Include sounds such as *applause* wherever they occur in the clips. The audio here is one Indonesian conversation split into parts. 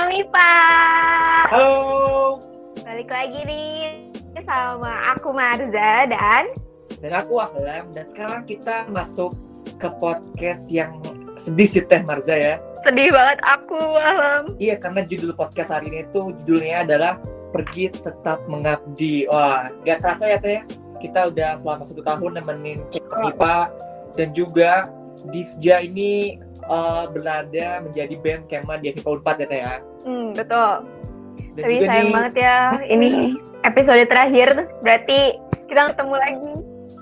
Kemalipa. Halo. Balik lagi nih sama aku Marza dan Dan aku Ahlam dan sekarang kita masuk ke podcast yang sedih sih Teh Marza ya. sedih banget aku Alam. Iya karena judul podcast hari ini tuh judulnya adalah Pergi Tetap Mengabdi. Wah gak kerasa ya Teh kita udah selama satu tahun nemenin Kemalipa dan juga Divja ini eh, berada menjadi BEM Kema di FIPA 4 ya Teh ya. Hmm, betul. Dan Tapi sayang nih, banget ya *laughs* ini episode terakhir berarti kita ketemu lagi.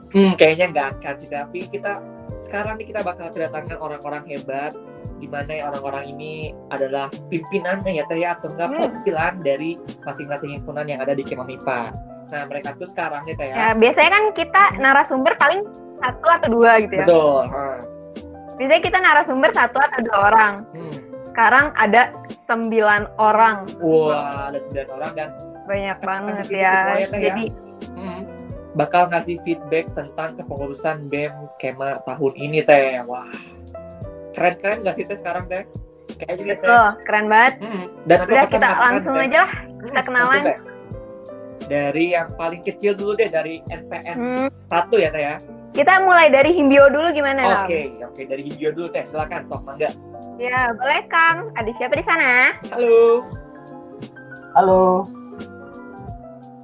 Hmm, kayaknya nggak akan sih, tapi kita sekarang nih kita bakal kedatangan orang-orang hebat di mana ya orang-orang ini adalah pimpinannya ya teh ya atau enggak Hmm. perwakilan dari masing-masing himpunan yang ada di Kemamipa. Nah, mereka tuh sekarang nih teh Ya ya. biasanya kan kita narasumber paling satu atau dua gitu ya. Betul. ha. Biasanya kita narasumber satu atau dua orang. Hmm. Sekarang ada sembilan orang. Wah, ada 9 orang dan Banyak banget ya. Teh, ya. Jadi hmm, bakal ngasih feedback tentang kepengurusan BEM Kema tahun ini teh. Wah. Keren-keren gak sih teh sekarang teh? Kayaknya teh. betul, keren banget. Hmm. Dan Udah kita langsung Teh? aja lah Hmm, kita kenalan. langsung, Teh. Dari yang paling kecil dulu deh dari NPM Hmm, 1 ya teh ya. Kita mulai dari Himbio dulu gimana? Oke, oke dari video dulu teh. Silakan sok mangga. Ya, boleh Kang. Ada siapa di sana? Halo. Halo,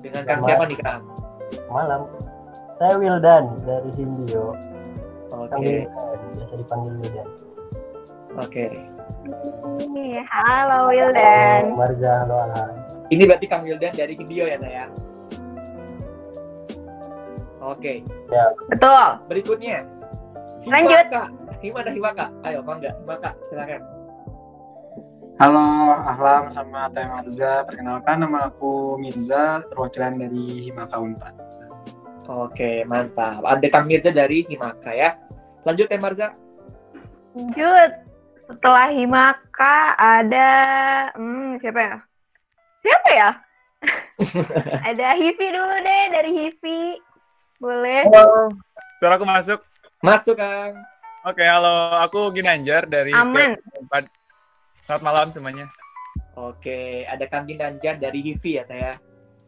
Dengan Kang Selamat. siapa nih Kang? malam. Saya Wildan dari Himbio. Oke, Wildan, biasa dipanggil Wildan. oke. Iya, Halo Wildan. Halo, Marza, halo Alhan. Ini berarti Kang Wildan dari video ya teh ya. Oke, Betul. berikutnya. Lanjut. Himaka. Himada Himaka. Ayo mangga, Himaka silakan. Halo, Ahlam sama Teh Marza. Perkenalkan nama aku Mirza, perwakilan dari Himaka Unpad. Oke, mantap. Ada Kang Mirza dari Himaka ya. Lanjut ya Marza. Lanjut. Setelah Himaka ada hmm, siapa ya? Siapa ya? *laughs* ada Hivi dulu deh dari Hivi. Boleh. Halo. Suara aku masuk. Masuk Kang. Oke, halo. Aku Ginanjar dari Aman. Selamat malam semuanya. Oke, ada Kang Ginanjar dari Hivi ya Teh ya.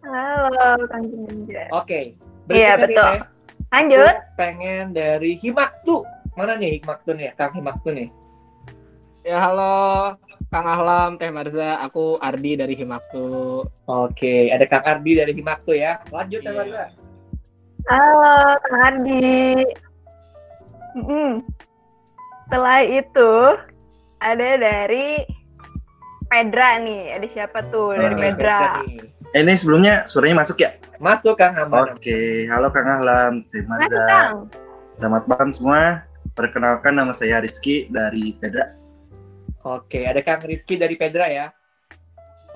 Halo Kang Ginanjar. Oke. Iya, nih, betul. Teh. Lanjut. Aku pengen dari Himaktu. Mana nih Himaktu nih? Kang Himaktu nih. Ya halo, Kang Ahlam, Teh Marza, aku Ardi dari Himaktu. Oke, ada Kang Ardi dari Himaktu ya. Lanjut ya Iya. Marza. Halo Kang Ardi. Mm-mm. Setelah itu ada dari Pedra nih. Ada siapa tuh dari Ah, Pedra? Eh, ini sebelumnya suaranya masuk ya? Masuk Kang aman. Oke, halo Kang Ahlam, Masuk Marza. Kang. Selamat malam semua. Perkenalkan nama saya Rizky dari Pedra. Oke, ada Kang Rizky dari Pedra ya.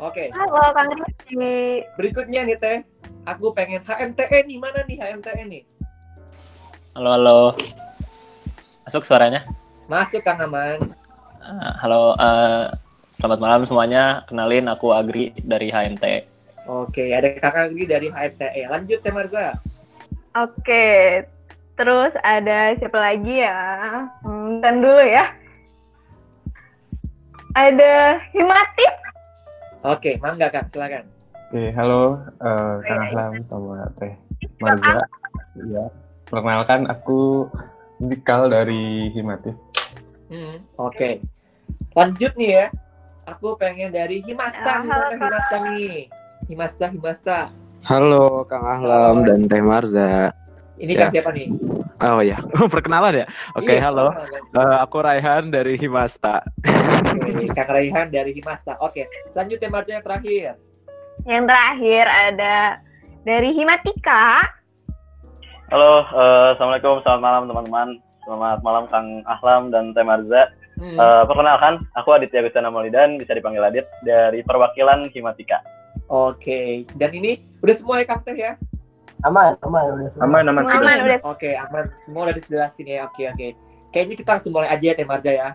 Oke, Halo Kang Rizky. berikutnya nih Teh. Aku pengen HMTE nih. Mana nih HMTE nih? Halo, halo. Masuk suaranya? Masuk Kang Aman. Ah, halo, eh, selamat malam semuanya. Kenalin, aku Agri dari HMT. Oke, ada Kang Agri dari HMTE. Lanjut Teh Marza. Oke. Terus ada siapa lagi ya? Hmm, bentar dulu ya. Ada Himatif. Oke, mangga Kang, silakan. Oke, halo eh, Kang. Ahlam sama Teh Marza. Ya, perkenalkan aku Zikal dari Himatif. Hmm, Oke. Lanjut nih ya. Aku pengen dari Ah, Himasta. halo, Gimana Himasta nih? Himasta, Himasta. Halo Kang Ahlam dan Teh Marza. Ini Ya. Kang siapa nih? Oh ya, *laughs* perkenalan ya. Oke, Iya, halo. Eh, aku Raihan dari Himasta. Oke, Kang Raihan dari Himasta. Oke, lanjut ya Marja yang terakhir. Yang terakhir ada dari Himatika. Halo, eh, assalamualaikum, selamat malam teman-teman. Selamat malam Kang Ahlam dan Teh Marza. Hmm. Eh, perkenalkan, aku Aditya Gusana Maulidan, bisa dipanggil Adit dari perwakilan Himatika. Oke, dan ini udah semua ya Kang Teh ya? Aman, aman, udah semua. Aman, aman, Aman, udah. Oke, aman. Semua udah dijelasin ya. Oke, oke. Kayaknya kita langsung mulai aja ya Teh Marza ya.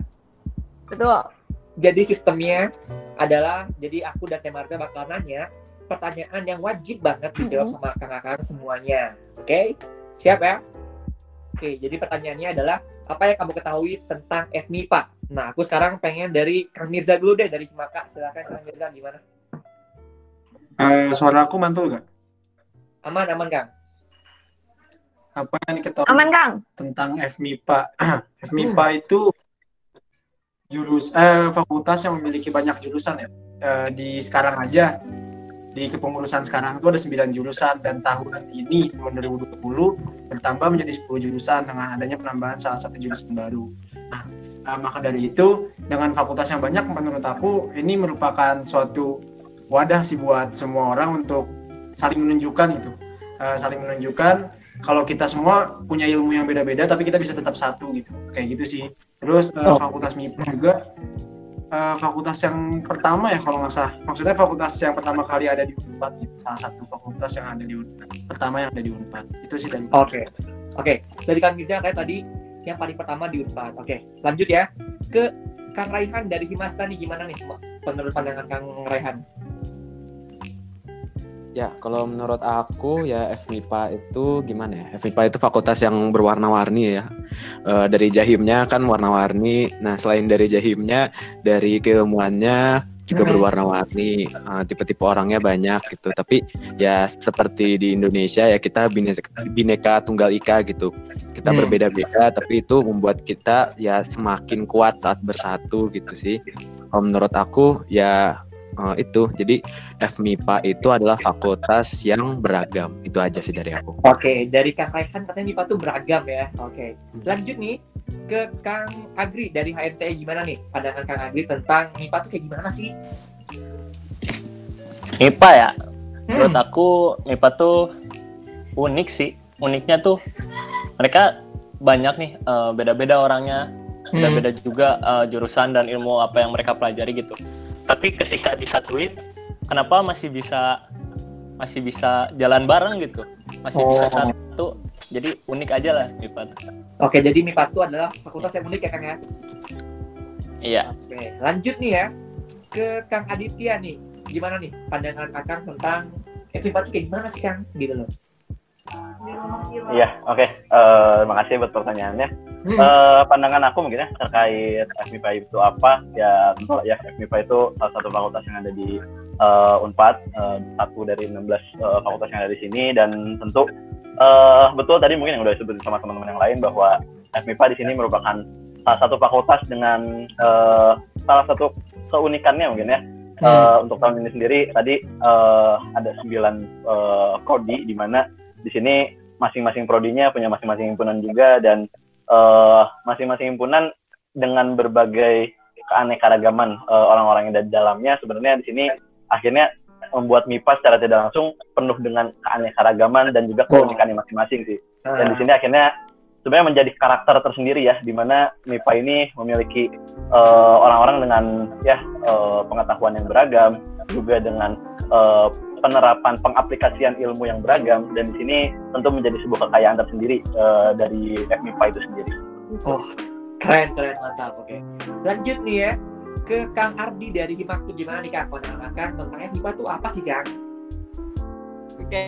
Betul. Jadi sistemnya adalah jadi aku dan Teh Marza bakal nanya pertanyaan yang wajib banget dijawab sama kakak-kakak semuanya. Oke? Siap ya? Oke, jadi pertanyaannya adalah apa yang kamu ketahui tentang FMIPA? Nah, aku sekarang pengen dari Kang Mirza dulu deh dari Himaka. Silakan Kang Mirza gimana? Eh, suara aku mantul nggak? Aman, aman Kang. Apa yang kita Aman, Kang. tentang FMIPA? *clears throat* FMIPA itu jurus eh, fakultas yang memiliki banyak jurusan ya. Eh, di sekarang aja di kepengurusan sekarang itu ada 9 jurusan dan tahun ini tahun 2020 bertambah menjadi 10 jurusan dengan adanya penambahan salah satu jurusan baru. Nah, eh, maka dari itu dengan fakultas yang banyak menurut aku ini merupakan suatu wadah sih buat semua orang untuk saling menunjukkan gitu. Eh, saling menunjukkan kalau kita semua punya ilmu yang beda-beda tapi kita bisa tetap satu gitu. Kayak gitu sih. Terus eh, Oh. fakultas MIPA juga eh, fakultas yang pertama ya kalau nggak salah. Maksudnya fakultas yang pertama kali ada di Unpad gitu. Salah satu fakultas yang ada di Unpad. Pertama yang ada di Unpad. Itu sih dari Oke. Oke, dari Kang Mirza kayak tadi yang paling pertama di Unpad. Oke, lanjut ya ke Kang Raihan dari Himasta nih gimana nih menurut pandangan Kang Raihan? Ya, kalau menurut aku ya FMIPA itu gimana ya? FMIPA itu fakultas yang berwarna-warni ya. Eh, dari jahimnya kan warna-warni. Nah, selain dari jahimnya, dari keilmuannya juga Hmm. berwarna-warni. Eh, tipe-tipe orangnya banyak gitu. Tapi ya seperti di Indonesia ya kita bineka, bineka tunggal ika gitu. Kita Hmm. berbeda-beda, tapi itu membuat kita ya semakin kuat saat bersatu gitu sih. Kalau menurut aku ya eh, itu. Jadi FMIPA itu adalah fakultas yang beragam. Itu aja sih dari aku. Oke, dari Kang Raihan katanya MIPA tuh beragam ya. Oke, lanjut nih ke Kang Agri dari HMTE gimana nih pandangan Kang Agri tentang MIPA tuh kayak gimana sih? MIPA ya. Hmm. Menurut aku MIPA tuh unik sih. Uniknya tuh mereka banyak nih eh, beda-beda orangnya, Hmm. beda-beda juga eh, jurusan dan ilmu apa yang mereka pelajari gitu. Tapi ketika disatuin, kenapa masih bisa masih bisa jalan bareng gitu? Masih bisa Oh. satu. Jadi unik aja lah MIPA. Oke, jadi MIPA itu adalah fakultas yang unik ya Kang ya. Iya. Oke, lanjut nih ya ke Kang Aditya nih. Gimana nih pandangan Akang tentang eh, MIPA itu kayak gimana sih Kang? Gitu loh. Iya, oke. Eh, terima kasih buat pertanyaannya. Hmm. Eh, pandangan aku mungkin ya terkait FMIPA itu apa? Ya, tentu ya FMIPA itu salah satu fakultas yang ada di eh, Unpad, eh, satu dari 16 eh, fakultas yang ada di sini dan tentu eh, betul tadi mungkin yang udah disebutin sama teman-teman yang lain bahwa FMIPA di sini merupakan salah satu fakultas dengan eh, salah satu keunikannya mungkin ya. Eh, untuk tahun ini sendiri tadi eh, ada 9 eh, prodi di mana di sini masing-masing prodinya punya masing-masing himpunan juga dan eh, masing-masing himpunan dengan berbagai keanekaragaman eh, orang-orang yang ada di dalamnya. Sebenarnya di sini akhirnya membuat MIPA secara tidak langsung penuh dengan keanekaragaman dan juga keunikannya masing-masing sih. Dan di sini akhirnya sebenarnya menjadi karakter tersendiri ya di mana MIPA ini memiliki eh, orang-orang dengan ya eh, pengetahuan yang beragam juga dengan eh, penerapan pengaplikasian ilmu yang beragam dan di sini tentu menjadi sebuah kekayaan tersendiri eh, dari FMIPA itu sendiri. Oh, keren keren mantap. Oke. Lanjut nih ya ke Kang Ardi dari Himaktu gimana nih Kang Akang tentang FMIPA itu apa sih Kang? Oke,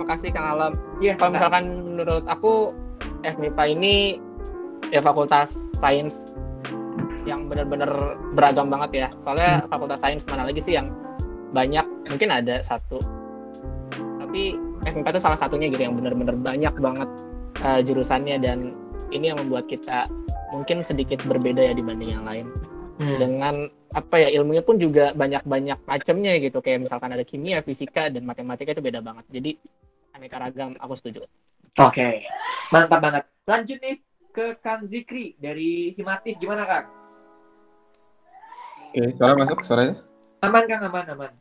makasih Kang Alam. Iya. Kalau misalkan menurut aku FMIPA ini ya fakultas sains yang benar-benar beragam banget ya. Soalnya fakultas sains mana lagi sih yang banyak? Mungkin ada satu. Tapi FMIPA itu salah satunya gitu yang benar-benar banyak banget eh, jurusannya dan ini yang membuat kita mungkin sedikit berbeda ya dibanding yang lain. Dengan apa ya ilmunya pun juga banyak-banyak macamnya gitu kayak misalkan ada kimia, fisika dan matematika itu beda banget. Jadi aneka ragam aku setuju. Oke, mantap banget. Lanjut nih ke Kang Zikri dari Himatif gimana Kang? Oke, suara masuk suaranya? Aman Kang, aman aman.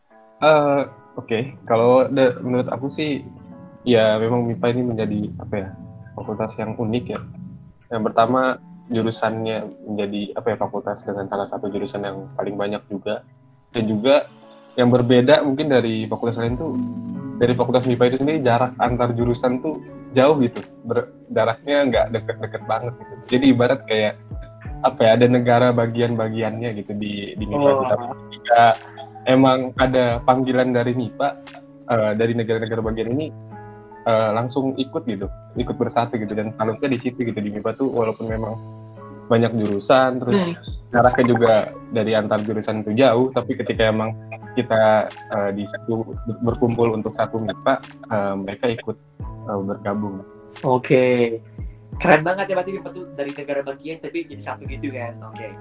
Eh, Oke, kalau da- menurut aku sih, ya memang MIPA ini menjadi apa ya fakultas yang unik ya. Yang pertama jurusannya menjadi apa ya fakultas dengan salah satu jurusan yang paling banyak juga. Dan juga yang berbeda mungkin dari fakultas lain tuh dari fakultas MIPA itu sendiri jarak antar jurusan tuh jauh gitu. Ber- jaraknya nggak deket-deket banget gitu. Jadi ibarat kayak apa ya ada negara bagian-bagiannya gitu di di MIPA Oh. ketika emang ada panggilan dari MIPA eh, dari negara-negara bagian ini eh, langsung ikut gitu, ikut bersatu gitu dan talentnya di situ gitu di MIPA tuh walaupun memang banyak jurusan terus Hmm. jaraknya juga dari antar jurusan itu jauh tapi ketika emang kita eh, di situ ber- berkumpul untuk satu MIPA eh, mereka ikut eh, bergabung Oke. Keren banget ya berarti MIPA tuh dari negara bagian tapi jadi satu gitu kan. Oke.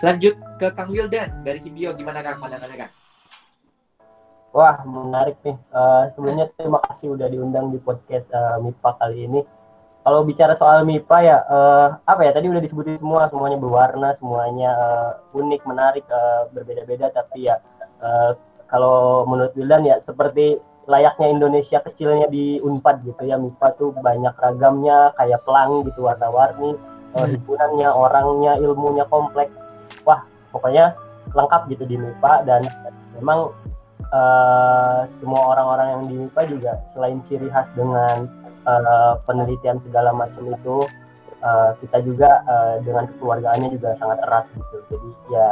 Lanjut ke Kang Wildan dari Himbio gimana Kang pandangannya Kang? Wah, menarik nih. Eh, sebelumnya terima kasih udah diundang di podcast eh, MIPA kali ini. Kalau bicara soal MIPA ya, eh, apa ya? Tadi udah disebutin semua, semuanya berwarna, semuanya eh, unik, menarik, eh, berbeda-beda. Tapi ya, eh, kalau menurut Wildan ya seperti layaknya Indonesia kecilnya di Unpad gitu ya. MIPA tuh banyak ragamnya, kayak pelangi gitu, warna-warni, eh, himpunannya, orangnya, ilmunya kompleks. Wah, pokoknya lengkap gitu di MIPA dan memang eh, semua orang-orang yang di MIPA juga selain ciri khas dengan eh, penelitian segala macam itu eh, kita juga eh, dengan kekeluargaannya juga sangat erat gitu jadi ya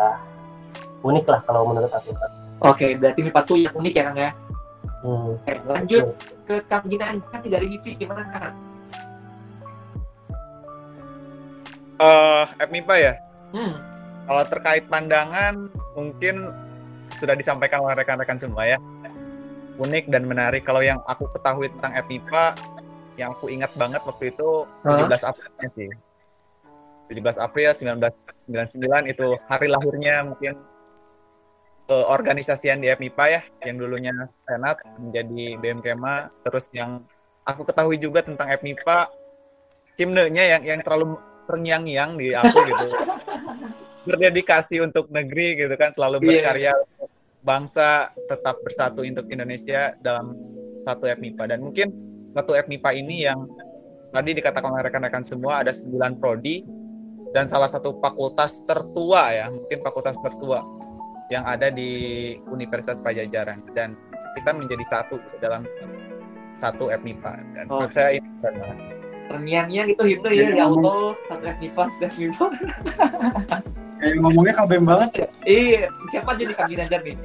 unik lah kalau menurut aku Oke, berarti MIPA tuh yang unik ya Kang ya. Hmm. Oke, lanjut ke Kang nih dari HIVI gimana Kang? Eh, FMIPA ya. Hmm. Kalau terkait pandangan, mungkin sudah disampaikan oleh rekan-rekan semua ya. Unik dan menarik. Kalau yang aku ketahui tentang FMIPA, yang aku ingat banget waktu itu Hah? 17 Aprilnya sih. 17 April 1999 itu hari lahirnya mungkin keorganisasian di FMIPA ya, yang dulunya Senat menjadi BMKMA. Terus yang aku ketahui juga tentang FMIPA, himnenya yang yang terlalu terngiang-ngiang di aku gitu. *laughs* Berdedikasi untuk negeri gitu kan, selalu Iya. berkarya untuk bangsa tetap bersatu untuk Indonesia dalam satu FMIPA. Dan mungkin satu FMIPA ini yang tadi dikatakan oleh rekan-rekan semua ada 9 prodi dan salah satu fakultas tertua ya, mungkin fakultas tertua yang ada di Universitas Pajajaran dan kita menjadi satu gitu dalam satu FMIPA dan menurut Oke. saya ini keren banget. Terngiang-ngiang itu himne ya, ya Allah, satu FMIPA, satu FMIPA. *laughs* Kayak ngomongnya kabem banget ya. Iya, siapa jadi Kang Ginanjar nih?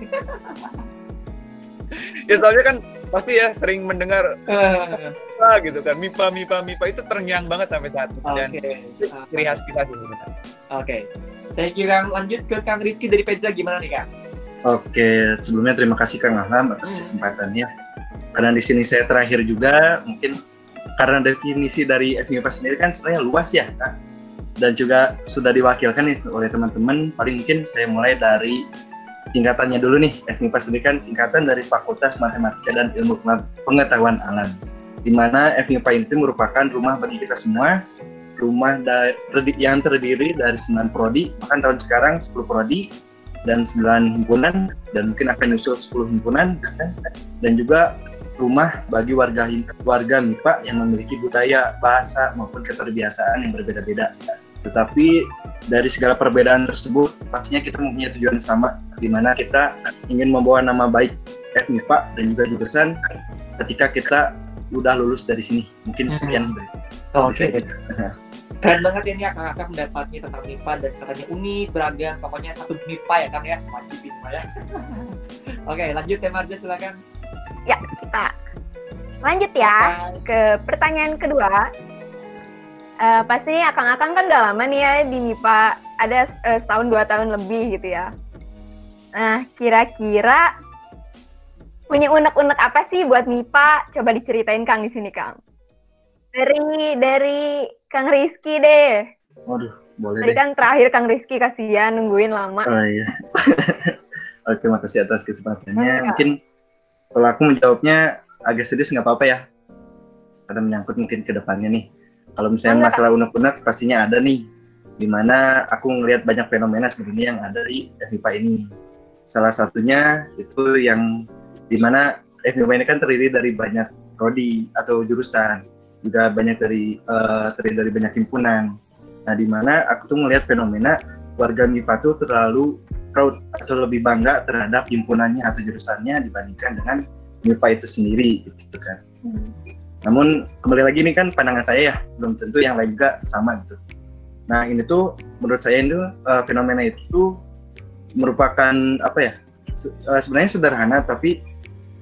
Ya soalnya kan pasti ya sering mendengar Eh, ah gitu kan MIPA MIPA MIPA itu terngiang banget sampai saat ini dan Oke. itu ciri khas kita sih sebenarnya. Oke. Thank you Kang. Lanjut ke Kang Rizky dari Pedra gimana nih Kang? Oke, sebelumnya terima kasih Kang Ahlam atas kesempatannya. Karena di sini saya terakhir juga, mungkin karena definisi dari FMIPA sendiri kan sebenarnya luas ya, Kak. Dan juga sudah diwakilkan nih oleh teman-teman. Paling mungkin saya mulai dari singkatannya dulu nih. FMIPA sendiri kan singkatan dari Fakultas Matematika dan Ilmu Pengetahuan Alam. Di mana FMIPA itu merupakan rumah bagi kita semua, rumah yang terdiri dari 9 prodi, bahkan tahun sekarang 10 prodi, dan 9 himpunan dan mungkin akan nyusul 10 himpunan dan juga rumah bagi warga warga MIPA yang memiliki budaya, bahasa maupun keterbiasaan yang berbeda-beda. Tetapi dari segala perbedaan tersebut pastinya kita mempunyai tujuan sama di mana kita ingin membawa nama baik FMIPA dan juga jurusan ketika kita udah lulus dari sini. Mungkin sekian dari Oke. dari saya. Keren banget ya nih ya kakak mendapatnya tentang MIPA dan katanya unik, beragam, pokoknya satu MIPA ya Kang ya, wajib MIPA ya. *laughs* Oke, lanjut ya Marja silakan. Ya, kita lanjut ya ke pertanyaan kedua. Eh, pasti akang-akang kan udah lama nih ya di MIPA, ada eh, setahun dua tahun lebih gitu ya. Nah, kira-kira punya unek-unek apa sih buat MIPA? Coba diceritain Kang di sini Kang. Dari dari Kang Rizky deh. Waduh, boleh Tadi deh. kan terakhir Kang Rizky kasihan nungguin lama. Oh iya. *laughs* Oke, makasih atas kesempatannya. Enggak. Mungkin kalau aku menjawabnya agak serius nggak apa-apa ya. Karena menyangkut mungkin ke depannya nih. Kalau misalnya Enggak. masalah unek-unek pastinya ada nih. Di mana aku ngelihat banyak fenomena sebenarnya yang ada di FIPA ini. Salah satunya itu yang di mana FIPA ini kan terdiri dari banyak prodi atau jurusan. Juga banyak dari eh, terdiri dari banyak himpunan. Nah, di mana aku tuh ngelihat fenomena warga MIPA tuh terlalu proud atau lebih bangga terhadap himpunannya atau jurusannya dibandingkan dengan MIPA itu sendiri gitu kan. Namun kembali lagi ini kan pandangan saya ya, belum tentu yang lain juga sama gitu. Nah ini tuh menurut saya itu eh, fenomena itu merupakan apa ya? se- eh, sebenarnya sederhana tapi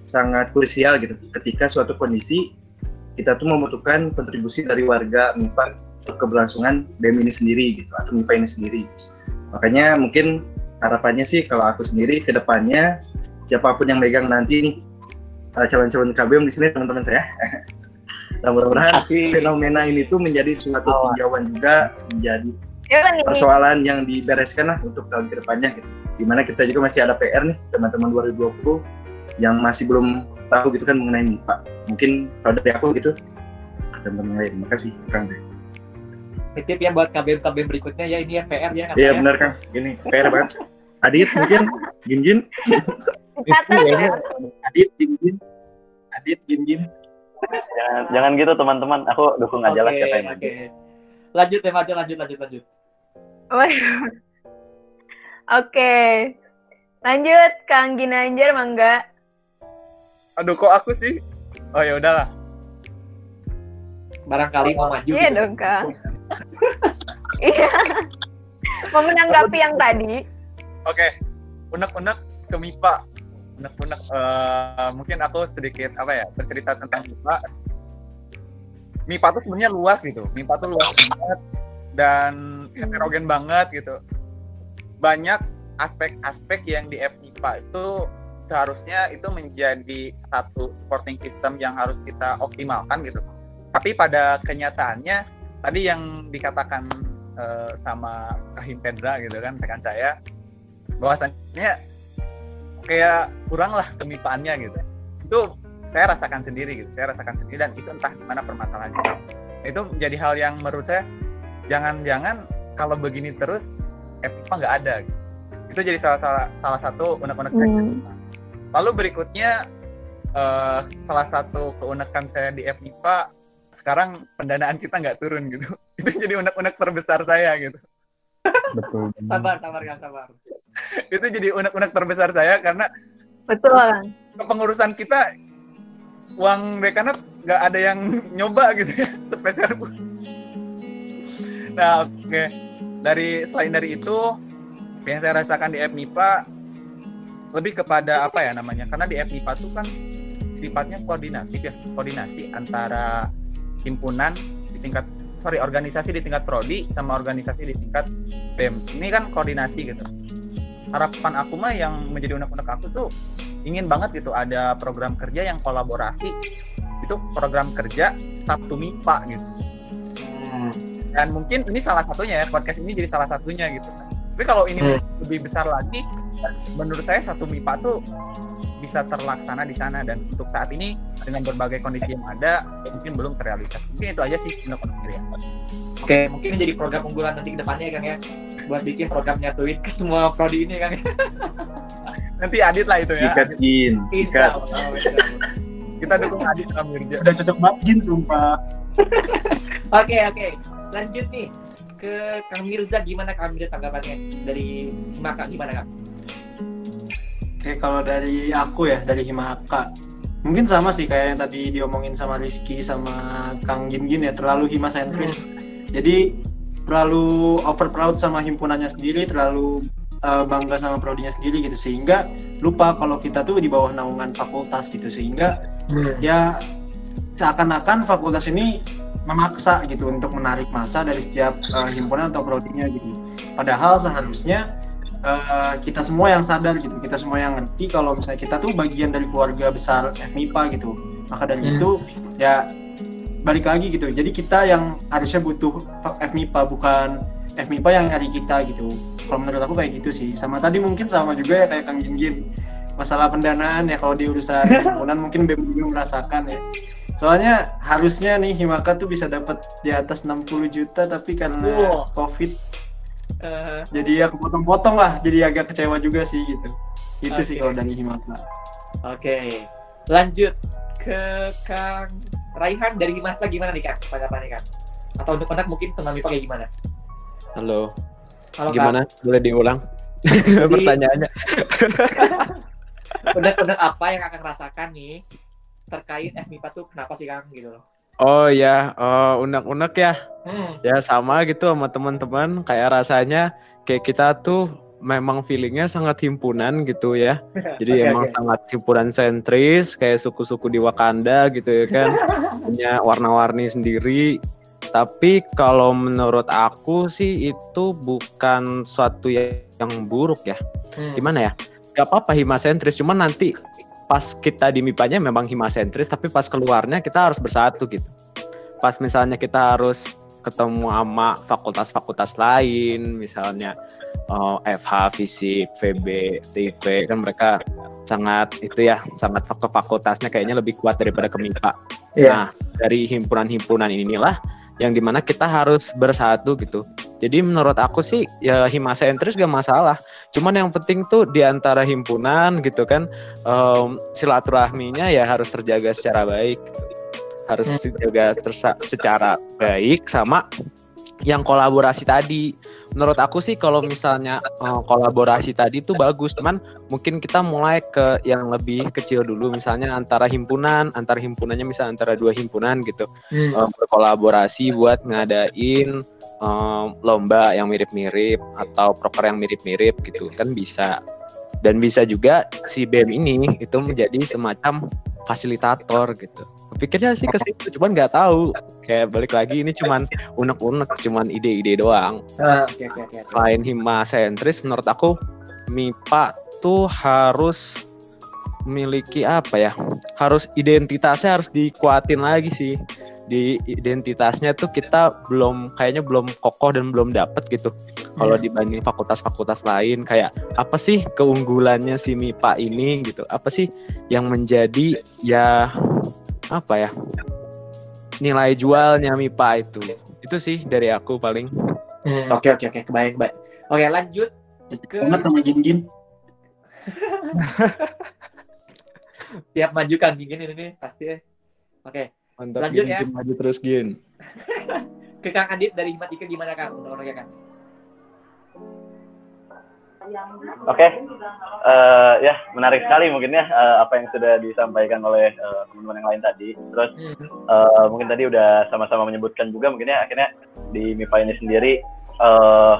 sangat krusial gitu. Ketika suatu kondisi kita tuh membutuhkan kontribusi dari warga MIPA keberlangsungan BEM ini sendiri gitu atau MIPA ini sendiri. Makanya mungkin harapannya sih kalau aku sendiri ke depannya siapa pun yang megang nanti nih uh, calon-calon KBM di sini teman-teman saya. *laughs* Dan mudah-mudahan fenomena ini tuh menjadi suatu tinjauan juga menjadi nih? persoalan yang dibereskan lah untuk tahun ke depannya gitu. Di mana kita juga masih ada PR nih teman-teman 2020 yang masih belum tahu gitu kan mengenai MIPA. Mungkin kalau dari aku gitu teman-teman lain. Terima kasih Kang. Titip ya buat KBM KBM berikutnya ya ini ya PR ya Iya ya? benar Kang. Ini PR banget. Adit mungkin ya. Adit, Gin. Adit, Gin. Jangan, jangan gitu teman-teman. Aku dukung aja lah siapa yang oke. maju. Lanjut ya, lanjut, lanjut, lanjut, lanjut. Waduh. Oke. Lanjut Kang Ginanjar mangga. Aduh kok aku sih? Oh ya udahlah. Barangkali mau maju Iya gitu. dong Kang. Iya. Mau menanggapi yang tadi. Oke, unek-unek ke MIPA. Unek-unek eh, mungkin aku sedikit apa ya bercerita tentang MIPA. MIPA tuh sebenarnya luas gitu. MIPA tuh luas banget dan heterogen banget gitu. Banyak aspek-aspek yang di FMIPA itu seharusnya itu menjadi satu supporting system yang harus kita optimalkan gitu. Tapi pada kenyataannya tadi yang dikatakan eh, sama Kahim Pedra gitu kan rekan saya bahwasannya kayak kurang lah kemipaannya gitu itu saya rasakan sendiri gitu saya rasakan sendiri dan itu entah gimana permasalahannya itu menjadi hal yang menurut saya jangan-jangan kalau begini terus EPIPA nggak ada gitu. itu jadi salah salah salah satu unek-unek saya Hmm. lalu berikutnya eh, salah satu keunekan saya di FMIPA sekarang pendanaan kita nggak turun gitu *laughs* itu jadi unek-unek terbesar saya gitu Betul. Sabar, sabar, Kang, sabar. *laughs* itu jadi unek-unek terbesar saya karena Betul kepengurusan kita uang dekanat nggak ada yang nyoba gitu ya *laughs* spesial pun. Nah oke. Dari selain dari itu yang saya rasakan di FMIPA lebih kepada apa ya namanya? Karena di FMIPA itu kan sifatnya koordinatif ya koordinasi antara himpunan di tingkat sorry organisasi di tingkat prodi sama organisasi di tingkat BEM. Ini kan koordinasi gitu harapan aku mah yang menjadi unek-unek aku tuh ingin banget gitu ada program kerja yang kolaborasi itu program kerja satu MIPA gitu dan mungkin ini salah satunya ya podcast ini jadi salah satunya gitu tapi kalau ini Hmm. lebih besar lagi menurut saya satu MIPA tuh bisa terlaksana di sana dan untuk saat ini dengan berbagai kondisi yang ada mungkin belum terrealisasi mungkin itu aja sih unek-unek ya. Oke, mungkin jadi program unggulan nanti ke depannya ya, Kang ya. Buat bikin program nyatuin ke semua prodi ini, Kang. ya. nanti Adit lah itu ya Sikat Gin, Insya sikat. Kita dukung Adit sama Mirja Udah cocok banget Gin, sumpah. Oke, oke. Lanjut nih ke Kang Mirza gimana Kang Mirza tanggapannya dari Maka gimana Kang? Oke, kalau dari aku ya, dari Himaka. Mungkin sama sih kayak yang tadi diomongin sama Rizky sama Kang Gin Gin ya, terlalu hima sentris. Jadi terlalu over proud sama himpunannya sendiri, terlalu uh, bangga sama prodinya sendiri gitu sehingga lupa kalau kita tuh di bawah naungan fakultas gitu sehingga ya seakan-akan fakultas ini memaksa gitu untuk menarik masa dari setiap uh, himpunan atau prodinya gitu. Padahal seharusnya uh, kita semua yang sadar gitu, kita semua yang ngerti kalau misalnya kita tuh bagian dari keluarga besar FMIPA gitu. Maka dari Hmm. itu ya balik lagi gitu. Jadi kita yang harusnya butuh FMIPA bukan FMIPA yang nyari kita gitu. Kalau menurut aku kayak gitu sih. Sama tadi mungkin sama juga ya kayak Kang Jin Jin. Masalah pendanaan ya kalau di urusan *laughs* himpunan mungkin BEM juga merasakan ya. Soalnya harusnya nih Himaka tuh bisa dapat di atas 60 juta tapi karena Wah. Covid Eh, jadi ya kepotong-potong lah. Jadi agak kecewa juga sih gitu. Itu sih Oke. kalau dari Himaka. Oke. Lanjut ke Kang Raihan dari Masa gimana nih Kang? Tanggapannya Kang? Atau untuk anak mungkin teman MIPA kayak gimana? Halo, Halo gimana? Boleh diulang? Jadi- *laughs* Pertanyaannya. *laughs* Unek-unek apa yang akan rasakan nih terkait FMIPA tuh kenapa sih Kang gitu loh? Oh ya, oh, unek-unek ya. Hmm. Ya sama gitu sama teman-teman. Kayak rasanya kayak kita tuh memang feelingnya sangat himpunan gitu ya. *laughs* Jadi Oke, emang oke. sangat himpunan sentris, kayak suku-suku di Wakanda gitu ya kan. *laughs* Punya warna-warni sendiri. tapi kalau menurut aku sih itu bukan suatu ya- yang buruk ya. Hmm. Gimana ya? Gak apa-apa himasentris, cuman nanti pas kita di MIPA-nya memang himasentris, tapi pas keluarnya kita harus bersatu gitu. Pas misalnya kita harus ketemu sama fakultas-fakultas lain, misalnya eh, FH, FISIP, VB, TIP, kan mereka sangat itu ya, sangat ke fakultasnya kayaknya lebih kuat daripada ke MIPA. Iya. Nah, dari himpunan-himpunan inilah yang di mana kita harus bersatu gitu. Jadi menurut aku sih ya himasentris gak masalah. Cuman yang penting tuh di antara himpunan gitu kan em, silaturahminya ya harus terjaga secara baik. gitu. Harus terjaga tersa- secara baik sama yang kolaborasi tadi. Menurut aku sih kalau misalnya eh, kolaborasi tadi itu bagus, cuman mungkin kita mulai ke yang lebih kecil dulu misalnya antara himpunan, antara himpunannya misalnya antara dua himpunan gitu Hmm. eh, berkolaborasi buat ngadain em, lomba yang mirip-mirip atau proker yang mirip-mirip gitu kan bisa dan bisa juga si BEM ini itu menjadi semacam fasilitator gitu pikirnya sih ke situ cuman nggak tahu. Kayak balik lagi ini cuman unek-unek cuman ide-ide doang. Ah, Oke oke oke. selain hima sentris menurut aku MIPA tuh harus memiliki apa ya? Harus identitasnya harus dikuatin lagi sih. Di identitasnya tuh kita belum kayaknya belum kokoh dan belum dapet gitu. Kalau dibanding fakultas-fakultas lain kayak apa sih keunggulannya si MIPA ini gitu? Apa sih yang menjadi ya apa ya nilai jualnya MIPA itu itu sih dari aku paling Hmm, Oke oke oke kebayang baik. Oke lanjut ke banget sama gin-gin tiap *laughs* maju Kang Gingin ini nih pasti. ya. Oke mantap Lanjut Gin, ya. Gin, maju terus Gin *laughs* ke Kang Adit dari Himat Ika gimana Kang? Menurutnya Kang? Oke, Eh, ya menarik sekali mungkin ya eh, apa yang sudah disampaikan oleh eh, teman-teman yang lain tadi. Terus eh, mungkin tadi udah sama-sama menyebutkan juga mungkin ya akhirnya di MIPA ini sendiri eh,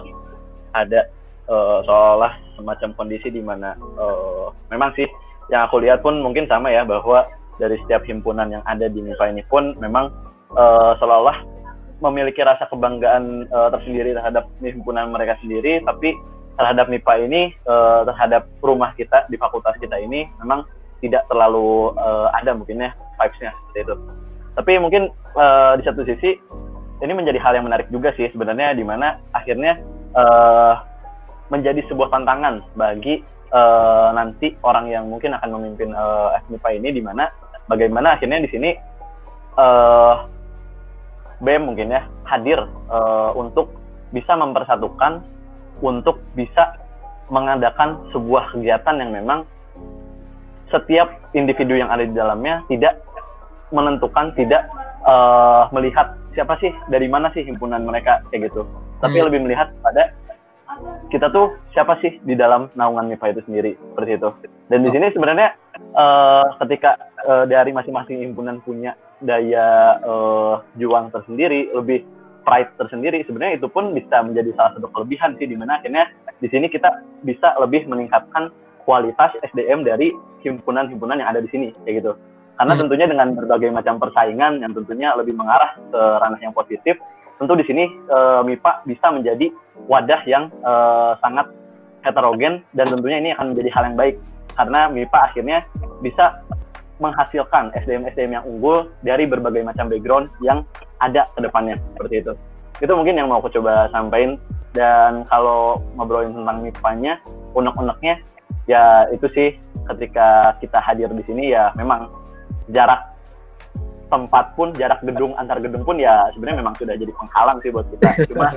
ada eh, seolah semacam kondisi di mana eh, memang sih yang aku lihat pun mungkin sama ya bahwa dari setiap himpunan yang ada di MIPA ini pun memang eh, seolah-olah memiliki rasa kebanggaan eh, tersendiri terhadap himpunan mereka sendiri tapi terhadap MIPA ini eh, terhadap rumah kita di fakultas kita ini memang tidak terlalu eh, ada mungkin ya vibes-nya seperti itu. Tapi mungkin eh, di satu sisi ini menjadi hal yang menarik juga sih sebenarnya di mana akhirnya eh, menjadi sebuah tantangan bagi eh, nanti orang yang mungkin akan memimpin eh, FMIPA ini di mana bagaimana akhirnya di sini eh, BEM mungkin ya hadir eh, untuk bisa mempersatukan untuk bisa mengadakan sebuah kegiatan yang memang setiap individu yang ada di dalamnya tidak menentukan tidak eh, melihat siapa sih dari mana sih himpunan mereka kayak gitu. Tapi Hmm. lebih melihat pada kita tuh siapa sih di dalam naungan MIPA itu sendiri seperti itu. Dan di sini sebenarnya eh, ketika eh, dari masing-masing himpunan punya daya eh, juang tersendiri lebih pride tersendiri sebenarnya itu pun bisa menjadi salah satu kelebihan sih di mana akhirnya di sini kita bisa lebih meningkatkan kualitas SDM dari himpunan-himpunan yang ada di sini kayak gitu karena Hmm. tentunya dengan berbagai macam persaingan yang tentunya lebih mengarah ke ranah yang positif tentu di sini eh, MIPA bisa menjadi wadah yang eh, sangat heterogen dan tentunya ini akan menjadi hal yang baik karena MIPA akhirnya bisa menghasilkan SDM-SDM yang unggul dari berbagai macam background yang ada ke depannya seperti itu. Itu mungkin yang mau aku coba sampaikan dan kalau ngobrolin tentang MIPA-nya, unek-uneknya ya itu sih ketika kita hadir di sini ya memang jarak tempat pun jarak gedung antar gedung pun ya sebenarnya memang sudah jadi penghalang sih buat kita. *laughs* Cuma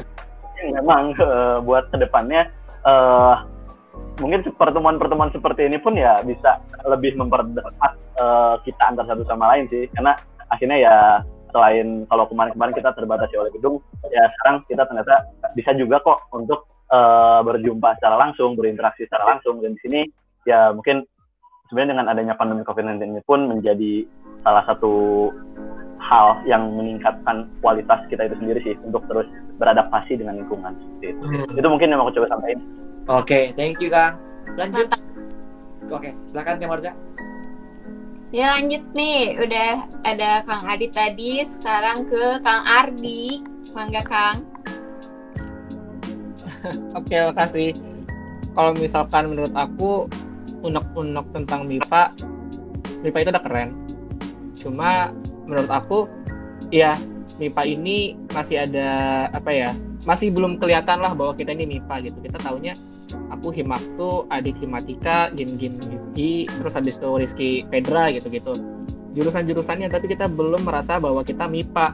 memang eh, buat ke depannya eh mungkin pertemuan-pertemuan seperti ini pun ya bisa lebih memperdekat eh, kita antar satu sama lain sih karena akhirnya ya selain kalau kemarin-kemarin kita terbatasi oleh gedung ya sekarang kita ternyata bisa juga kok untuk eh, berjumpa secara langsung berinteraksi secara langsung dan di sini ya mungkin sebenarnya dengan adanya pandemi COVID-19 ini pun menjadi salah satu hal yang meningkatkan kualitas kita itu sendiri sih untuk terus beradaptasi dengan lingkungan seperti itu. Hmm. Itu mungkin yang mau aku coba sampaikan. Oke, thank you Kang. Lanjut. Oke, silakan Kang Marza. Ya lanjut nih, udah ada Kang Adi tadi, sekarang ke Kang Ardi. Mangga Kang. *laughs* Oke, makasih. Kalau misalkan menurut aku unek-unek tentang MIPA, MIPA itu udah keren. Cuma menurut aku, ya MIPA ini masih ada apa ya? Masih belum kelihatan lah bahwa kita ini MIPA gitu. Kita taunya aku Himaktu, adik Himatika, Gin Gin Rifki, terus habis itu Rizky Pedra gitu-gitu. Jurusan-jurusannya tapi kita belum merasa bahwa kita MIPA.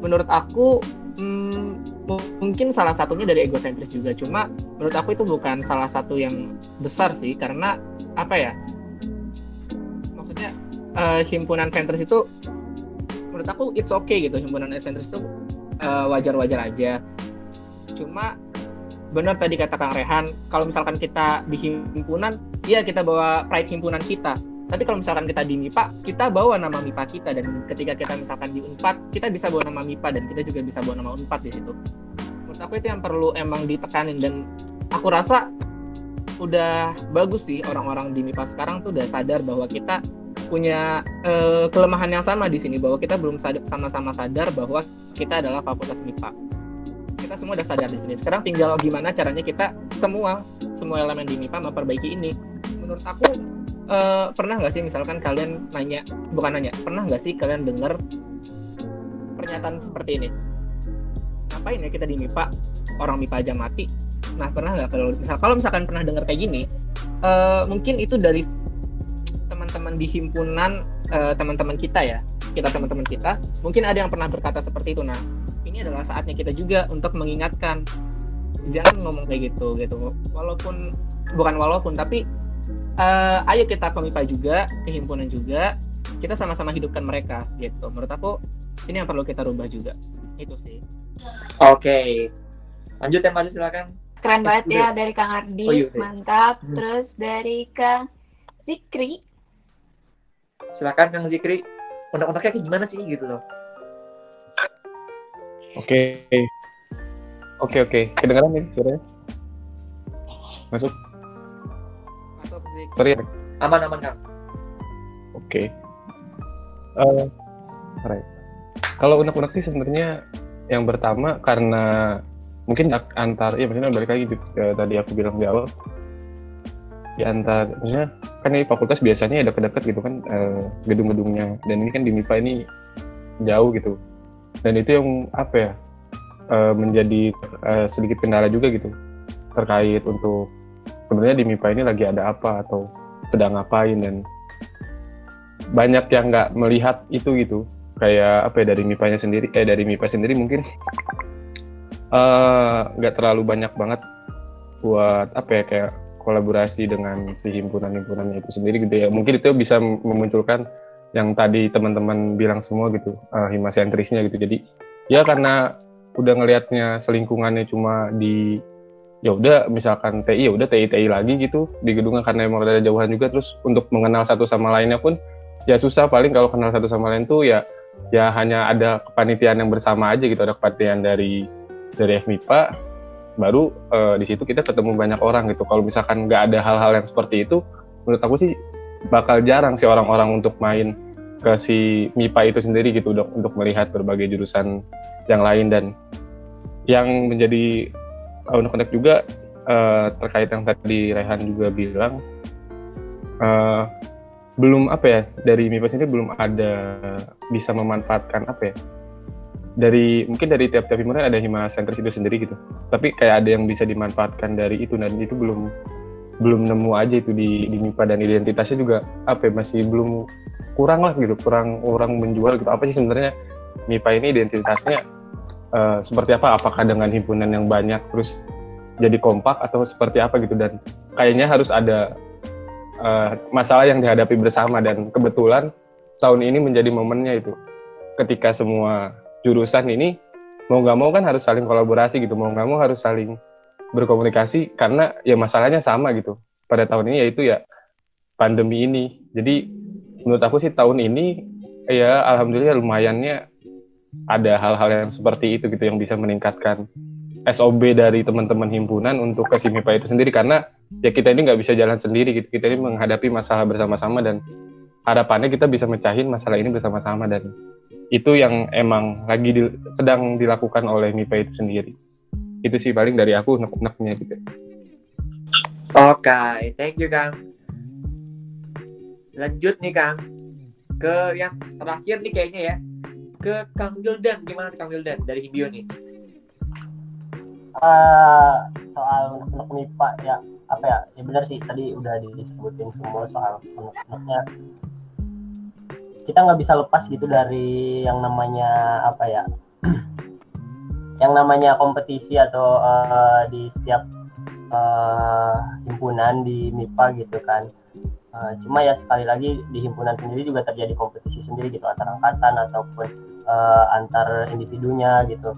Menurut aku hmm, mungkin salah satunya dari egosentris juga. Cuma menurut aku itu bukan salah satu yang besar sih karena apa ya? Maksudnya uh, himpunan sentris itu menurut aku it's okay gitu himpunan sentris itu uh, wajar-wajar aja. Cuma benar tadi kata Kang Rehan, kalau misalkan kita di himpunan, ya kita bawa pride himpunan kita. Tapi kalau misalkan kita di MIPA, kita bawa nama MIPA kita dan ketika kita misalkan di Unpad, kita bisa bawa nama MIPA dan kita juga bisa bawa nama Unpad di situ. Menurut aku itu yang perlu emang ditekanin dan aku rasa udah bagus sih orang-orang di MIPA sekarang tuh udah sadar bahwa kita punya uh, kelemahan yang sama di sini bahwa kita belum sama-sama sadar bahwa kita adalah fakultas MIPA kita semua udah sadar di sini. Sekarang tinggal gimana caranya kita semua semua elemen di MIPA memperbaiki ini. Menurut aku uh, pernah nggak sih misalkan kalian nanya bukan nanya pernah nggak sih kalian dengar pernyataan seperti ini? Ngapain ya kita di MIPA? Orang MIPA aja mati. Nah pernah nggak kalau misal kalau misalkan pernah dengar kayak gini, uh, mungkin itu dari teman-teman di himpunan uh, teman-teman kita ya kita teman-teman kita mungkin ada yang pernah berkata seperti itu nah ini adalah saatnya kita juga untuk mengingatkan jangan ngomong kayak gitu gitu. Walaupun bukan walaupun tapi uh, ayo kita komipa juga kehimpunan juga kita sama-sama hidupkan mereka gitu. Menurut aku ini yang perlu kita rubah juga. Itu sih. Oke. Okay. lanjut ya Mari silakan. Keren banget ya dari Kang Ardi oh, iya, mantap. Hmm. terus dari Kang Zikri. Silakan Kang Zikri. Undang-undangnya kayak gimana sih gitu loh Oke. Oke oke. Kedengaran nih suaranya? Masuk? Masuk sih. Sorry. Aman aman kang. Oke. Uh, right. Kalau unek-unek sih sebenarnya yang pertama karena mungkin antar ya maksudnya balik lagi gitu, ya, tadi aku bilang di awal di antar maksudnya kan ini fakultas biasanya ada dekat gitu kan uh, gedung-gedungnya dan ini kan di MIPA ini jauh gitu dan itu yang apa ya uh, menjadi uh, sedikit kendala juga gitu. Terkait untuk sebenarnya di MIPA ini lagi ada apa atau sedang ngapain dan banyak yang nggak melihat itu gitu. Kayak apa ya dari MIPA-nya sendiri eh dari MIPA sendiri mungkin nggak uh, terlalu banyak banget buat apa ya kayak kolaborasi dengan si himpunan-himpunannya itu sendiri gitu ya. Mungkin itu bisa memunculkan yang tadi teman-teman bilang semua gitu uh, himasentrisnya gitu. Jadi ya karena udah ngelihatnya selingkungannya cuma di ya udah misalkan TI ya udah TI TI lagi gitu di gedungnya karena emang ada jauhan juga. Terus untuk mengenal satu sama lainnya pun ya susah. Paling kalau kenal satu sama lain tuh ya ya hanya ada kepanitiaan yang bersama aja gitu. Ada kepanitiaan dari dari FMIPA baru uh, di situ kita ketemu banyak orang gitu. Kalau misalkan nggak ada hal-hal yang seperti itu menurut aku sih bakal jarang sih orang-orang untuk main ke si MIPA itu sendiri gitu untuk untuk melihat berbagai jurusan yang lain. Dan yang menjadi unek-unek juga uh, terkait yang tadi Rehan juga bilang uh, belum apa ya dari MIPA sendiri belum ada bisa memanfaatkan apa ya dari mungkin dari tiap-tiap himpunan ada hima center itu sendiri gitu. Tapi kayak ada yang bisa dimanfaatkan dari itu dan itu belum belum nemu aja itu di, di MIPA dan identitasnya juga apa ya, masih belum kurang lah gitu kurang orang menjual gitu. Apa sih sebenarnya MIPA ini identitasnya uh, seperti apa? Apakah dengan himpunan yang banyak terus jadi kompak atau seperti apa gitu? Dan kayaknya harus ada uh, masalah yang dihadapi bersama dan kebetulan tahun ini menjadi momennya itu. Ketika semua jurusan ini mau nggak mau kan harus saling kolaborasi gitu mau nggak mau harus saling berkomunikasi karena ya masalahnya sama gitu pada tahun ini yaitu ya pandemi ini. Jadi menurut aku sih tahun ini ya alhamdulillah lumayannya ada hal-hal yang seperti itu gitu yang bisa meningkatkan SOB dari teman-teman himpunan untuk ke SIMIPA itu sendiri karena ya kita ini nggak bisa jalan sendiri gitu kita ini menghadapi masalah bersama-sama dan harapannya kita bisa mecahin masalah ini bersama-sama dan itu yang emang lagi di- sedang dilakukan oleh MIPA itu sendiri. Itu sih paling dari aku nek-neknya gitu. Oke, thank you Kang. Lanjut nih Kang ke yang terakhir nih kayaknya ya ke Kang Wildan gimana Kang Wildan dari Himbio nih? Eh, soal unek MIPA ya apa ya ya benar sih tadi udah disebutin semua soal unek-uneknya kita nggak bisa lepas gitu dari yang namanya apa ya *clears throat* yang namanya kompetisi atau eh, di setiap eh, himpunan di MIPA gitu kan. Eh, cuma ya sekali lagi di himpunan sendiri juga terjadi kompetisi sendiri gitu antar angkatan ataupun eh, antar individunya gitu.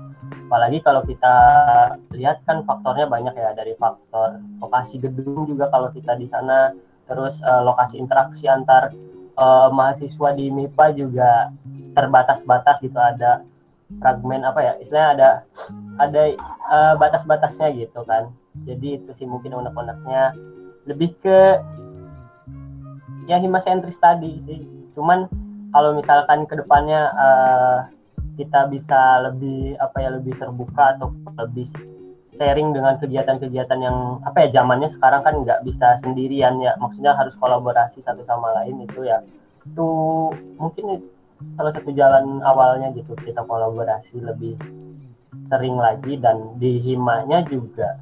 Apalagi kalau kita lihat kan faktornya banyak ya dari faktor lokasi gedung juga kalau kita di sana. Terus eh, lokasi interaksi antar eh, mahasiswa di MIPA juga terbatas-batas gitu. Ada fragmen apa ya istilahnya ada ada eh, batas-batasnya gitu kan. Jadi itu sih mungkin unek-uneknya. Lebih ke ya himasentris tadi sih. Cuman kalau misalkan ke depannya eh, kita bisa lebih apa ya lebih terbuka atau lebih sharing dengan kegiatan-kegiatan yang apa ya zamannya sekarang kan nggak bisa sendirian ya. Maksudnya harus kolaborasi satu sama lain itu ya. Itu mungkin salah satu jalan awalnya gitu. Kita kolaborasi lebih sering lagi dan di himanya juga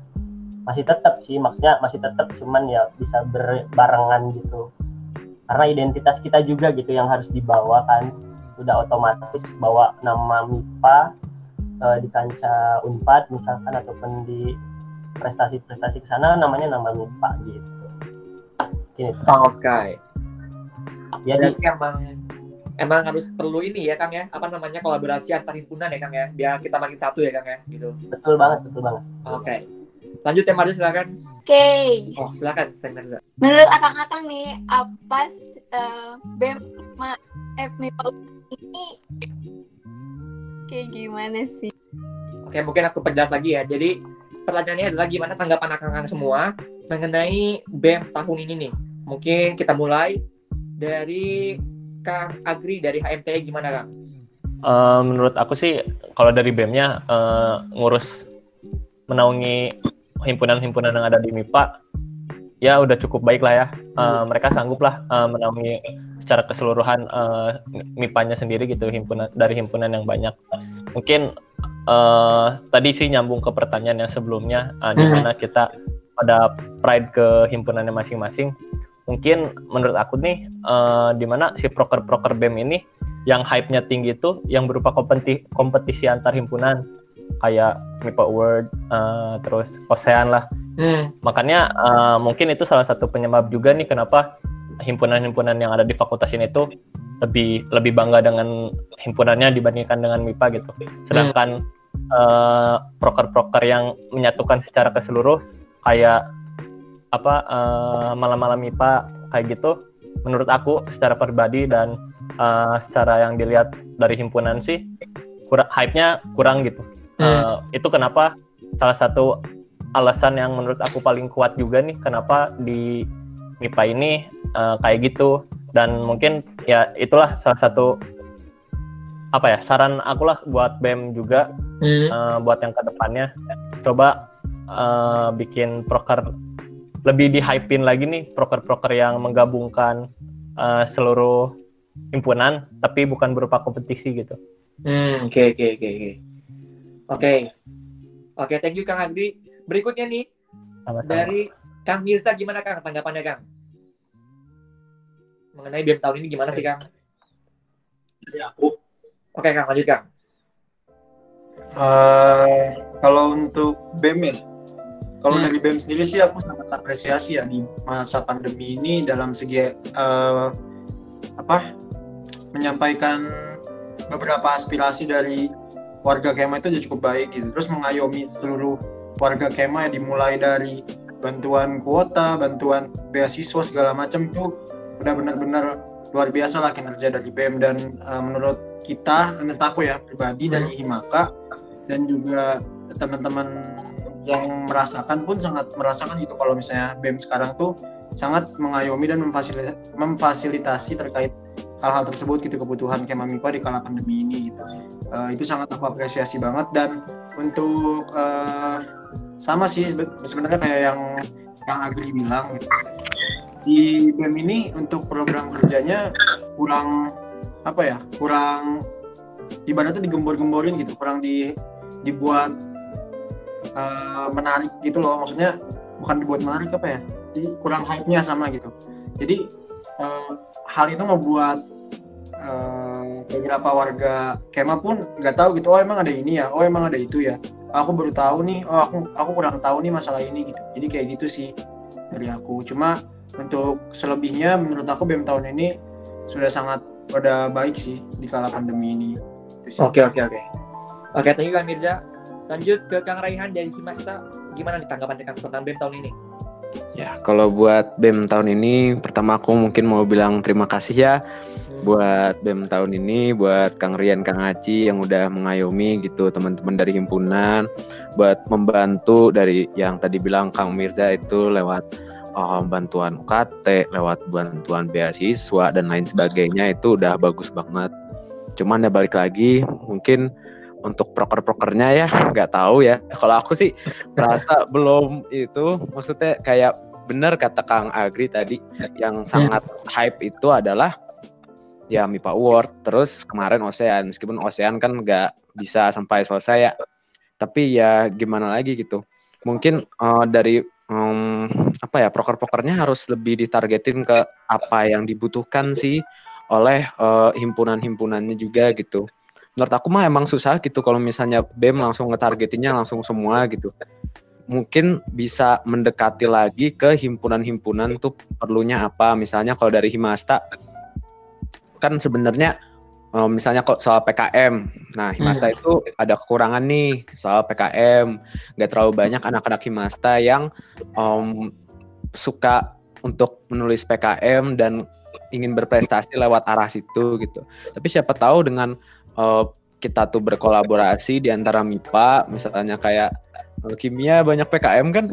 masih tetap sih. Maksudnya masih tetap cuman ya bisa berbarengan gitu. Karena identitas kita juga gitu yang harus dibawa kan. Sudah otomatis bawa nama MIPA eh, di kancah Unpad misalkan ataupun di prestasi-prestasi ke sana namanya nama MIPA gitu. Oke. jadi Berarti emang emang harus perlu ini ya Kang ya apa namanya kolaborasi antar himpunan ya Kang ya biar kita makin satu ya Kang ya gitu. betul banget, betul banget. Oke. Lanjut ya Marza silakan. Oke, Oh silakan Teh Marza. menurut akang-akang nih, apa eh, BEM sama FMIPA ini kayak gimana sih? Oke mungkin aku perjelas lagi ya. Jadi pertanyaannya adalah gimana tanggapan akang-akang semua mengenai BEM tahun ini nih. Mungkin kita mulai dari Kang Agri dari HMTI gimana Kang? Eh, menurut aku sih kalau dari BEM-nya eh, ngurus menaungi himpunan-himpunan yang ada di MIPA ya udah cukup baik lah ya. Eh, mereka sanggup lah eh, menaungi secara keseluruhan eh, MIPA-nya sendiri gitu himpunan dari himpunan yang banyak. Mungkin eh, tadi sih nyambung ke pertanyaan yang sebelumnya eh, di Hmm. mana kita pada pride ke himpunannya masing-masing. Mungkin menurut aku nih eh, di mana si proker-proker BEM ini yang hype-nya tinggi itu yang berupa kompetisi, kompetisi antar himpunan kayak MIPA Award eh, terus OSEAN lah. Hmm. makanya eh, mungkin itu salah satu penyebab juga nih kenapa himpunan-himpunan yang ada di fakultas ini tuh lebih lebih bangga dengan himpunannya dibandingkan dengan MIPA gitu. Sedangkan eh, proker-proker yang menyatukan secara ke seluruh kayak apa eh, malam-malam MIPA kayak gitu menurut aku secara pribadi dan eh, secara yang dilihat dari himpunan sih kurang hype-nya kurang gitu. Eh, itu kenapa salah satu alasan yang menurut aku paling kuat juga nih kenapa di MIPA ini eh, kayak gitu. Dan mungkin ya itulah salah satu apa ya saran aku lah buat BEM juga eh, buat yang ke depannya coba eh, bikin proker lebih di hypein lagi nih proker-proker yang menggabungkan eh, seluruh himpunan tapi bukan berupa kompetisi gitu. Hmm, oke oke oke oke. Oke. Oke, thank you Kang Agri. Berikutnya nih Sama-sama. dari Kang Mirza gimana Kang tanggapannya Kang? Mengenai BEM tahun ini gimana sih Kang? Dari aku Oke Kang, lanjut Kang. Eh, kalau untuk BEM ya, kalau Hmm. dari BEM sendiri sih aku sangat apresiasi ya di masa pandemi ini dalam segi eh, apa menyampaikan beberapa aspirasi dari warga Kema itu udah cukup baik gitu. Terus mengayomi seluruh warga Kema ya dimulai dari bantuan kuota, bantuan beasiswa segala macam itu udah benar-benar luar biasa lah kinerja dari BEM dan eh, menurut kita, menurut aku ya pribadi dari Himaka dan juga teman-teman yang merasakan pun sangat merasakan gitu kalau misalnya BEM sekarang tuh sangat mengayomi dan memfasilitasi, memfasilitasi terkait hal-hal tersebut gitu kebutuhan Kema MIPA di kala pandemi ini gitu. Uh, itu sangat aku apresiasi banget dan untuk uh, sama sih sebe- sebenarnya kayak yang yang Agri bilang gitu. Di BEM ini untuk program kerjanya kurang apa ya? Kurang ibaratnya digembor-gemborin gitu, kurang di dibuat uh, menarik gitu loh. Maksudnya bukan dibuat menarik apa ya? Jadi kurang hype-nya sama gitu. Jadi uh, hal itu membuat uh, beberapa warga kema pun nggak tahu gitu. Oh emang ada ini ya. Oh emang ada itu ya. Aku baru tahu nih. Oh aku aku kurang tahu nih masalah ini gitu. Jadi kayak gitu sih dari aku. Cuma untuk selebihnya menurut aku BEM tahun ini sudah sangat pada baik sih di kala pandemi ini. Oke oke oke. Oke, thank you Kang Mirza. Lanjut ke Kang Raihan dari Himasta. Gimana nih tanggapan dengan tentang BEM tahun ini? Ya, kalau buat BEM tahun ini, pertama aku mungkin mau bilang terima kasih ya buat BEM tahun ini, buat Kang Rian, Kang Aci yang udah mengayomi gitu teman-teman dari himpunan, buat membantu dari yang tadi bilang Kang Mirza itu lewat uh, bantuan UKT, lewat bantuan beasiswa dan lain sebagainya itu udah bagus banget. Cuman ya balik lagi, mungkin untuk proker-prokernya ya nggak tahu ya. Kalau aku sih *laughs* merasa belum itu, maksudnya kayak benar kata Kang Agri tadi yang sangat hype itu adalah ya MIPA Award terus kemarin Ocean meskipun Ocean kan nggak bisa sampai selesai ya tapi ya gimana lagi gitu. Mungkin uh, dari um, apa ya proker-prokernya harus lebih ditargetin ke apa yang dibutuhkan sih oleh uh, himpunan-himpunannya juga gitu menurut aku mah emang susah gitu kalau misalnya BEM langsung ngetargetinnya langsung semua gitu. Mungkin bisa mendekati lagi ke himpunan-himpunan tuh perlunya apa. Misalnya kalau dari Himasta kan sebenarnya eh, misalnya kok soal PKM nah Himasta itu ada kekurangan nih soal PKM nggak terlalu banyak anak-anak Himasta yang em, suka untuk menulis PKM dan ingin berprestasi lewat arah situ gitu. Tapi siapa tahu dengan eh, kita tuh berkolaborasi di antara MIPA misalnya kayak eh, kimia banyak PKM kan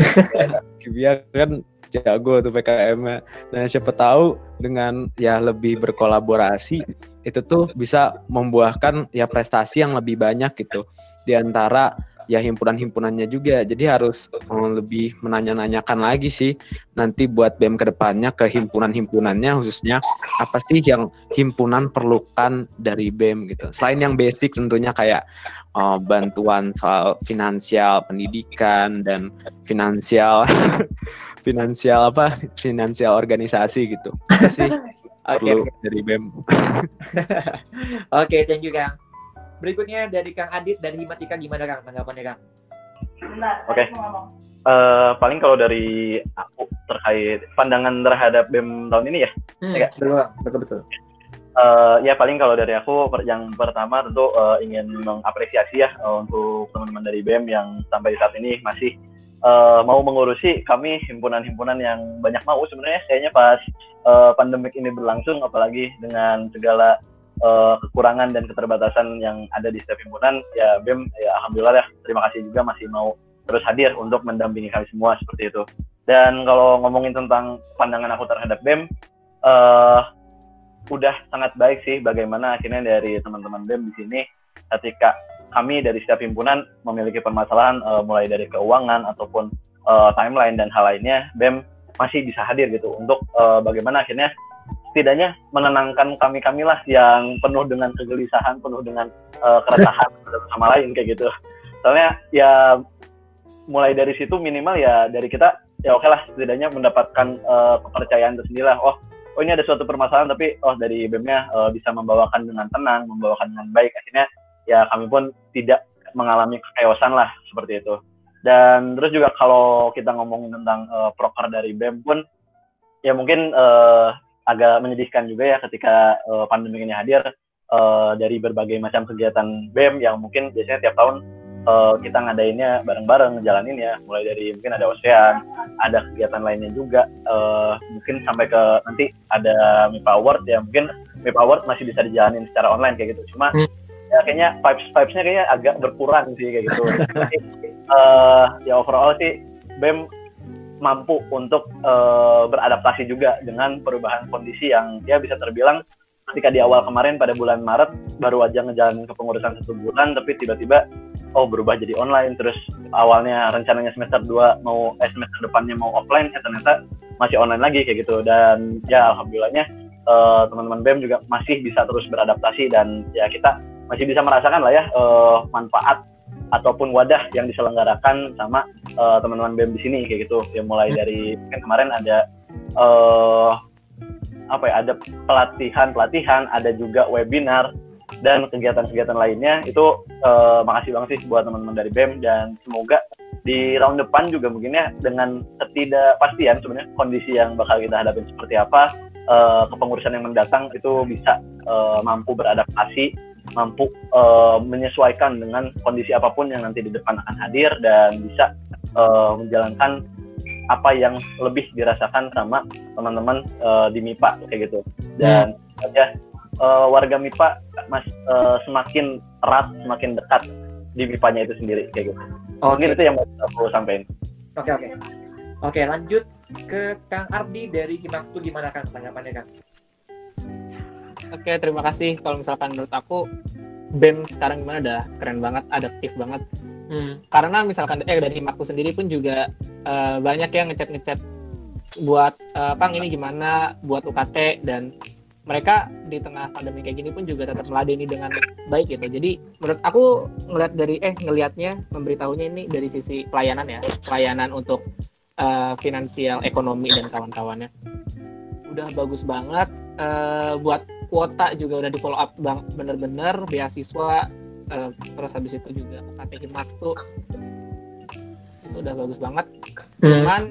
*laughs* kimia kan jago tuh PKM-nya. Nah, siapa tahu dengan ya lebih berkolaborasi itu tuh bisa membuahkan ya prestasi yang lebih banyak gitu di antara ya himpunan-himpunannya juga. Jadi harus um, lebih menanya-nanyakan lagi sih nanti buat BEM ke depannya ke himpunan-himpunannya khususnya apa sih yang himpunan perlukan dari BEM gitu. Selain yang basic tentunya kayak uh, bantuan soal finansial, pendidikan dan finansial *laughs* finansial apa? Finansial organisasi gitu. Itu sih *laughs* perlu dari BEM. *laughs* Oke, thank you Kang. Berikutnya dari Kang Adit dari Himatika gimana Kang tanggapannya Kang? Oke. Eh, paling kalau dari aku terkait pandangan terhadap BEM tahun ini ya, Hmm, ya betul, betul betul. Eh, ya paling kalau dari aku yang pertama tentu eh, ingin mengapresiasi ya eh, untuk teman-teman dari BEM yang sampai saat ini masih eh, mau mengurusi kami himpunan-himpunan yang banyak mau sebenarnya kayaknya pas eh, pandemik ini berlangsung apalagi dengan segala eh, kekurangan dan keterbatasan yang ada di setiap himpunan ya BEM ya alhamdulillah ya. Terima kasih juga masih mau terus hadir untuk mendampingi kami semua seperti itu. Dan kalau ngomongin tentang pandangan aku terhadap BEM eh udah sangat baik sih bagaimana akhirnya dari teman-teman BEM di sini ketika kami dari setiap himpunan memiliki permasalahan eh, mulai dari keuangan ataupun eh, timeline dan hal lainnya BEM masih bisa hadir gitu untuk eh, bagaimana akhirnya setidaknya menenangkan kami-kami lah yang penuh dengan kegelisahan, penuh dengan eh, keresahan *laughs* sama lain kayak gitu. Soalnya ya mulai dari situ minimal ya dari kita ya oke lah setidaknya mendapatkan eh, kepercayaan tersendiri lah. Oh oh ini ada suatu permasalahan tapi oh dari BEM-nya eh, bisa membawakan dengan tenang, membawakan dengan baik. Akhirnya ya kami pun tidak mengalami kekeosan lah seperti itu. Dan terus juga kalau kita ngomongin tentang eh, proker dari BEM pun ya mungkin eh, agak menyedihkan juga ya ketika eh, pandemi ini hadir eh, dari berbagai macam kegiatan BEM yang mungkin biasanya tiap tahun eh, kita ngadainnya bareng-bareng ngejalanin ya. Mulai dari mungkin ada ocean ada kegiatan lainnya juga eh, mungkin sampai ke nanti ada MIPA Award ya. Mungkin MIPA Award masih bisa dijalanin secara online kayak gitu. Cuma ya kayaknya vibes vibesnya kayaknya agak berkurang sih kayak gitu. *laughs* Tapi, eh, ya overall sih BEM mampu untuk eh, beradaptasi juga dengan perubahan kondisi yang ya bisa terbilang ketika di awal kemarin pada bulan Maret baru aja ngejalanin kepengurusan satu bulan tapi tiba-tiba oh berubah jadi online. Terus awalnya rencananya semester 2 mau eh, semester depannya mau offline eh ternyata masih online lagi kayak gitu. Dan ya alhamdulillahnya eh, teman-teman BEM juga masih bisa terus beradaptasi dan ya kita masih bisa merasakan lah ya eh, manfaat ataupun wadah yang diselenggarakan sama eh, teman-teman BEM di sini kayak gitu. Ya mulai dari kan kemarin ada eh apa ya ada pelatihan pelatihan ada juga webinar dan kegiatan-kegiatan lainnya. Itu eh, makasih banget sih buat teman-teman dari BEM dan semoga di round depan juga mungkin ya dengan ketidakpastian sebenarnya kondisi yang bakal kita hadapin seperti apa eh, kepengurusan yang mendatang itu bisa eh, mampu beradaptasi mampu eh, menyesuaikan dengan kondisi apa pun yang nanti di depan akan hadir dan bisa eh, menjalankan apa yang lebih dirasakan sama teman-teman eh, di MIPA kayak gitu. Dan ya eh, warga MIPA mas eh, semakin erat semakin dekat di MIPA-nya itu sendiri kayak gitu. Mungkin itu yang mau aku sampaikan. Oke oke. Oke lanjut ke Kang Ardi dari Himaktu gimana Kang tanggapannya Kang? Oke, terima kasih. Kalau misalkan menurut aku BEM sekarang gimana udah keren banget, adaptif banget. Hmm. Karena misalkan eh dari Himakku sendiri pun juga eh, banyak yang ngechat-ngechat buat eh, Kang ini gimana buat UKT dan mereka di tengah pandemi kayak gini pun juga tetap meladeni dengan baik gitu. Jadi menurut aku ngelihat dari eh ngelihatnya memberitahunya ini dari sisi pelayanan ya, pelayanan untuk eh, finansial, ekonomi dan kawan-kawannya. Udah bagus banget. Eh, buat kuota juga udah di follow up bang bener-bener. Beasiswa eh, terus habis itu juga UKT Himaktu itu udah bagus banget. Cuman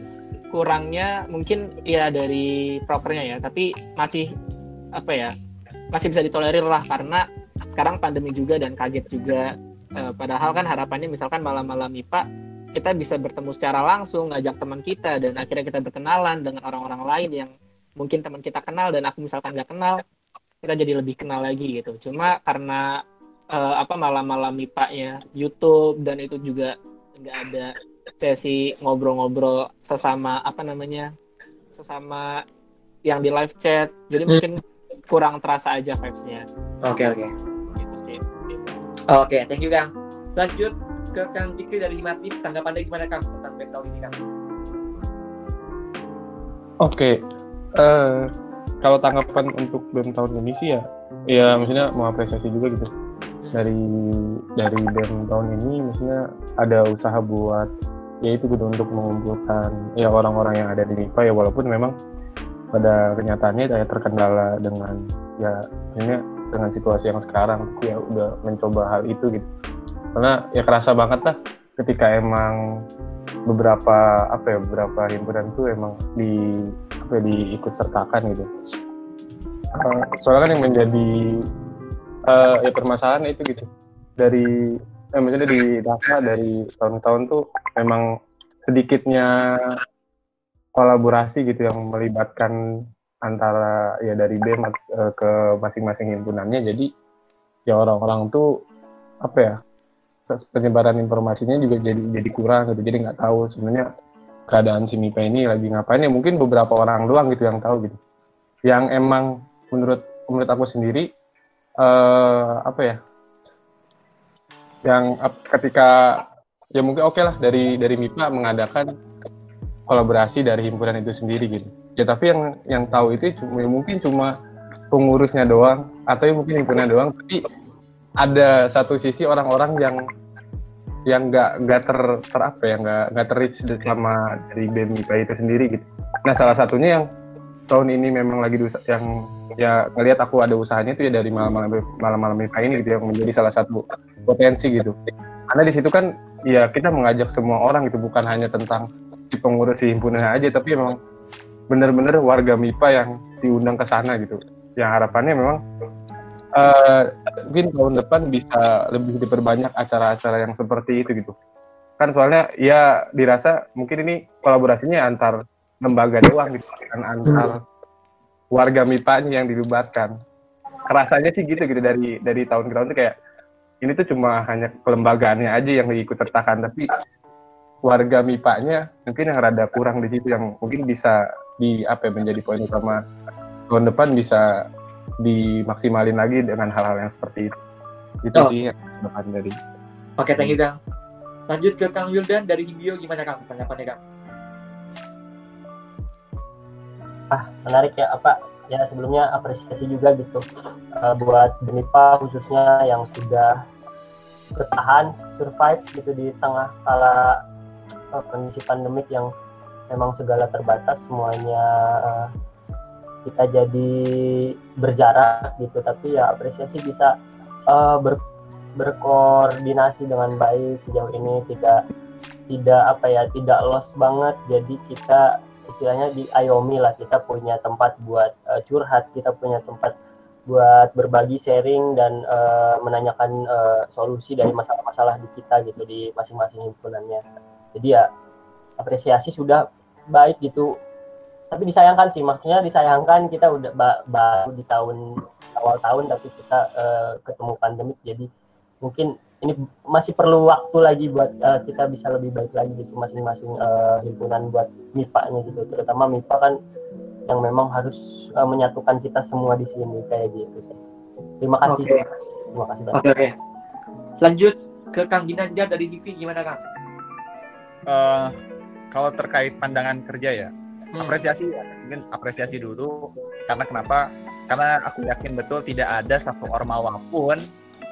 kurangnya mungkin ya dari prokernya ya, tapi masih apa ya masih bisa ditolerir lah karena sekarang pandemi juga dan kaget juga. Eh, padahal kan harapannya misalkan malam-malam IPA kita bisa bertemu secara langsung ngajak teman kita dan akhirnya kita berkenalan dengan orang-orang lain yang mungkin teman kita kenal dan aku misalkan nggak kenal kita jadi lebih kenal lagi gitu cuma karena eh, apa malam-malam IPA-nya YouTube dan itu juga nggak ada sesi ngobrol-ngobrol sesama apa namanya sesama yang di live chat jadi Hmm. mungkin kurang terasa aja vibes-nya Oke oke. gitu sih Oke, thank you Kang. Lanjut ke Kang Zikri dari Himatif, tanggapannya gimana Kang tentang BEM tahun ini Kang? Oke, eh kalau tanggapan untuk BEM tahun ini sih ya, ya maksudnya mau apresiasi juga gitu. Dari dari BEM tahun ini, maksudnya ada usaha buat ya itu gitu untuk mengumpulkan ya orang-orang yang ada di MIPA ya walaupun memang pada kenyataannya ya terkendala dengan ya maksudnya dengan situasi yang sekarang ya udah mencoba hal itu gitu karena ya kerasa banget lah ketika emang beberapa apa ya beberapa himpunan tuh emang di apa ya, diikut sertakan gitu. Eh, soalnya kan yang menjadi eh, ya permasalahan itu gitu. Dari eh, maksudnya di Dhaka dari tahun-tahun tuh memang sedikitnya kolaborasi gitu yang melibatkan antara ya dari BEM eh, ke masing-masing himpunannya. Jadi ya orang-orang tuh apa ya penyebaran informasinya juga jadi jadi kurang gitu. Jadi nggak tahu sebenarnya keadaan si MIPA ini lagi ngapain. Ya mungkin beberapa orang doang gitu yang tahu gitu. Yang emang menurut menurut aku sendiri eh apa ya? Yang ketika ya mungkin oke lah dari dari MIPA mengadakan kolaborasi dari himpunan itu sendiri gitu. Ya tapi yang yang tahu itu cuma ya mungkin cuma pengurusnya doang atau ya mungkin himpunan doang tapi ada satu sisi orang-orang yang yang nggak nggak ter, ter apa ya nggak nggak terreach sama dari BEM MIPA itu sendiri gitu. Nah salah satunya yang tahun ini memang lagi yang ya ngelihat aku ada usahanya itu ya dari malam-malam malam-malam MIPA ini gitu yang menjadi salah satu potensi gitu. Karena di situ kan ya kita mengajak semua orang gitu bukan hanya tentang si pengurus si himpunan aja tapi memang benar-benar warga MIPA yang diundang ke sana gitu. Yang harapannya memang eh mungkin tahun depan bisa lebih diperbanyak acara-acara yang seperti itu gitu. Kan soalnya ya dirasa mungkin ini kolaborasinya antar lembaga doang gitu, kan antar warga MIPA yang dilibatkan. Kerasanya sih gitu gitu dari dari tahun ke tahun tuh kayak ini tuh cuma hanya kelembagaannya aja yang diikut sertakan tapi warga MIPA-nya mungkin yang rada kurang di situ yang mungkin bisa di apa ya, menjadi poin utama tahun depan bisa dimaksimalin lagi dengan hal-hal yang seperti itu. Itu Oh. sih yang depan dari Oke, thank you Kang. Lanjut ke Kang Wildan dari Hibio gimana Kang tanggapannya Kang? ah menarik ya apa ya sebelumnya apresiasi juga gitu eh, buat Benipa khususnya yang sudah bertahan survive gitu di tengah kala eh, kondisi pandemik yang memang segala terbatas semuanya eh, kita jadi berjarak gitu tapi ya apresiasi bisa eh, ber- berkoordinasi dengan baik sejauh ini. Tidak tidak apa ya tidak lost banget. Jadi kita istilahnya di Ayomi lah kita punya tempat buat eh, curhat kita punya tempat buat berbagi sharing dan eh, menanyakan eh, solusi dari masalah-masalah di kita gitu di masing-masing himpunannya. Jadi ya apresiasi sudah baik gitu tapi disayangkan sih maksudnya disayangkan kita udah ba- baru di tahun awal tahun tapi kita eh, ketemu pandemik jadi mungkin ini masih perlu waktu lagi buat eh, kita bisa lebih baik lagi gitu masing-masing eh, himpunan buat MIPA-nya gitu terutama MIPA kan yang memang harus eh, menyatukan kita semua di sini kayak gitu sih terima kasih Oke. terima kasih banyak Oke, oke. Lanjut ke Kang Ginanjar dari Hivi gimana Kang? Eh, kalau terkait pandangan kerja ya, Hmm. apresiasi ya, mungkin apresiasi dulu karena kenapa? Karena aku yakin betul tidak ada satu ormawa pun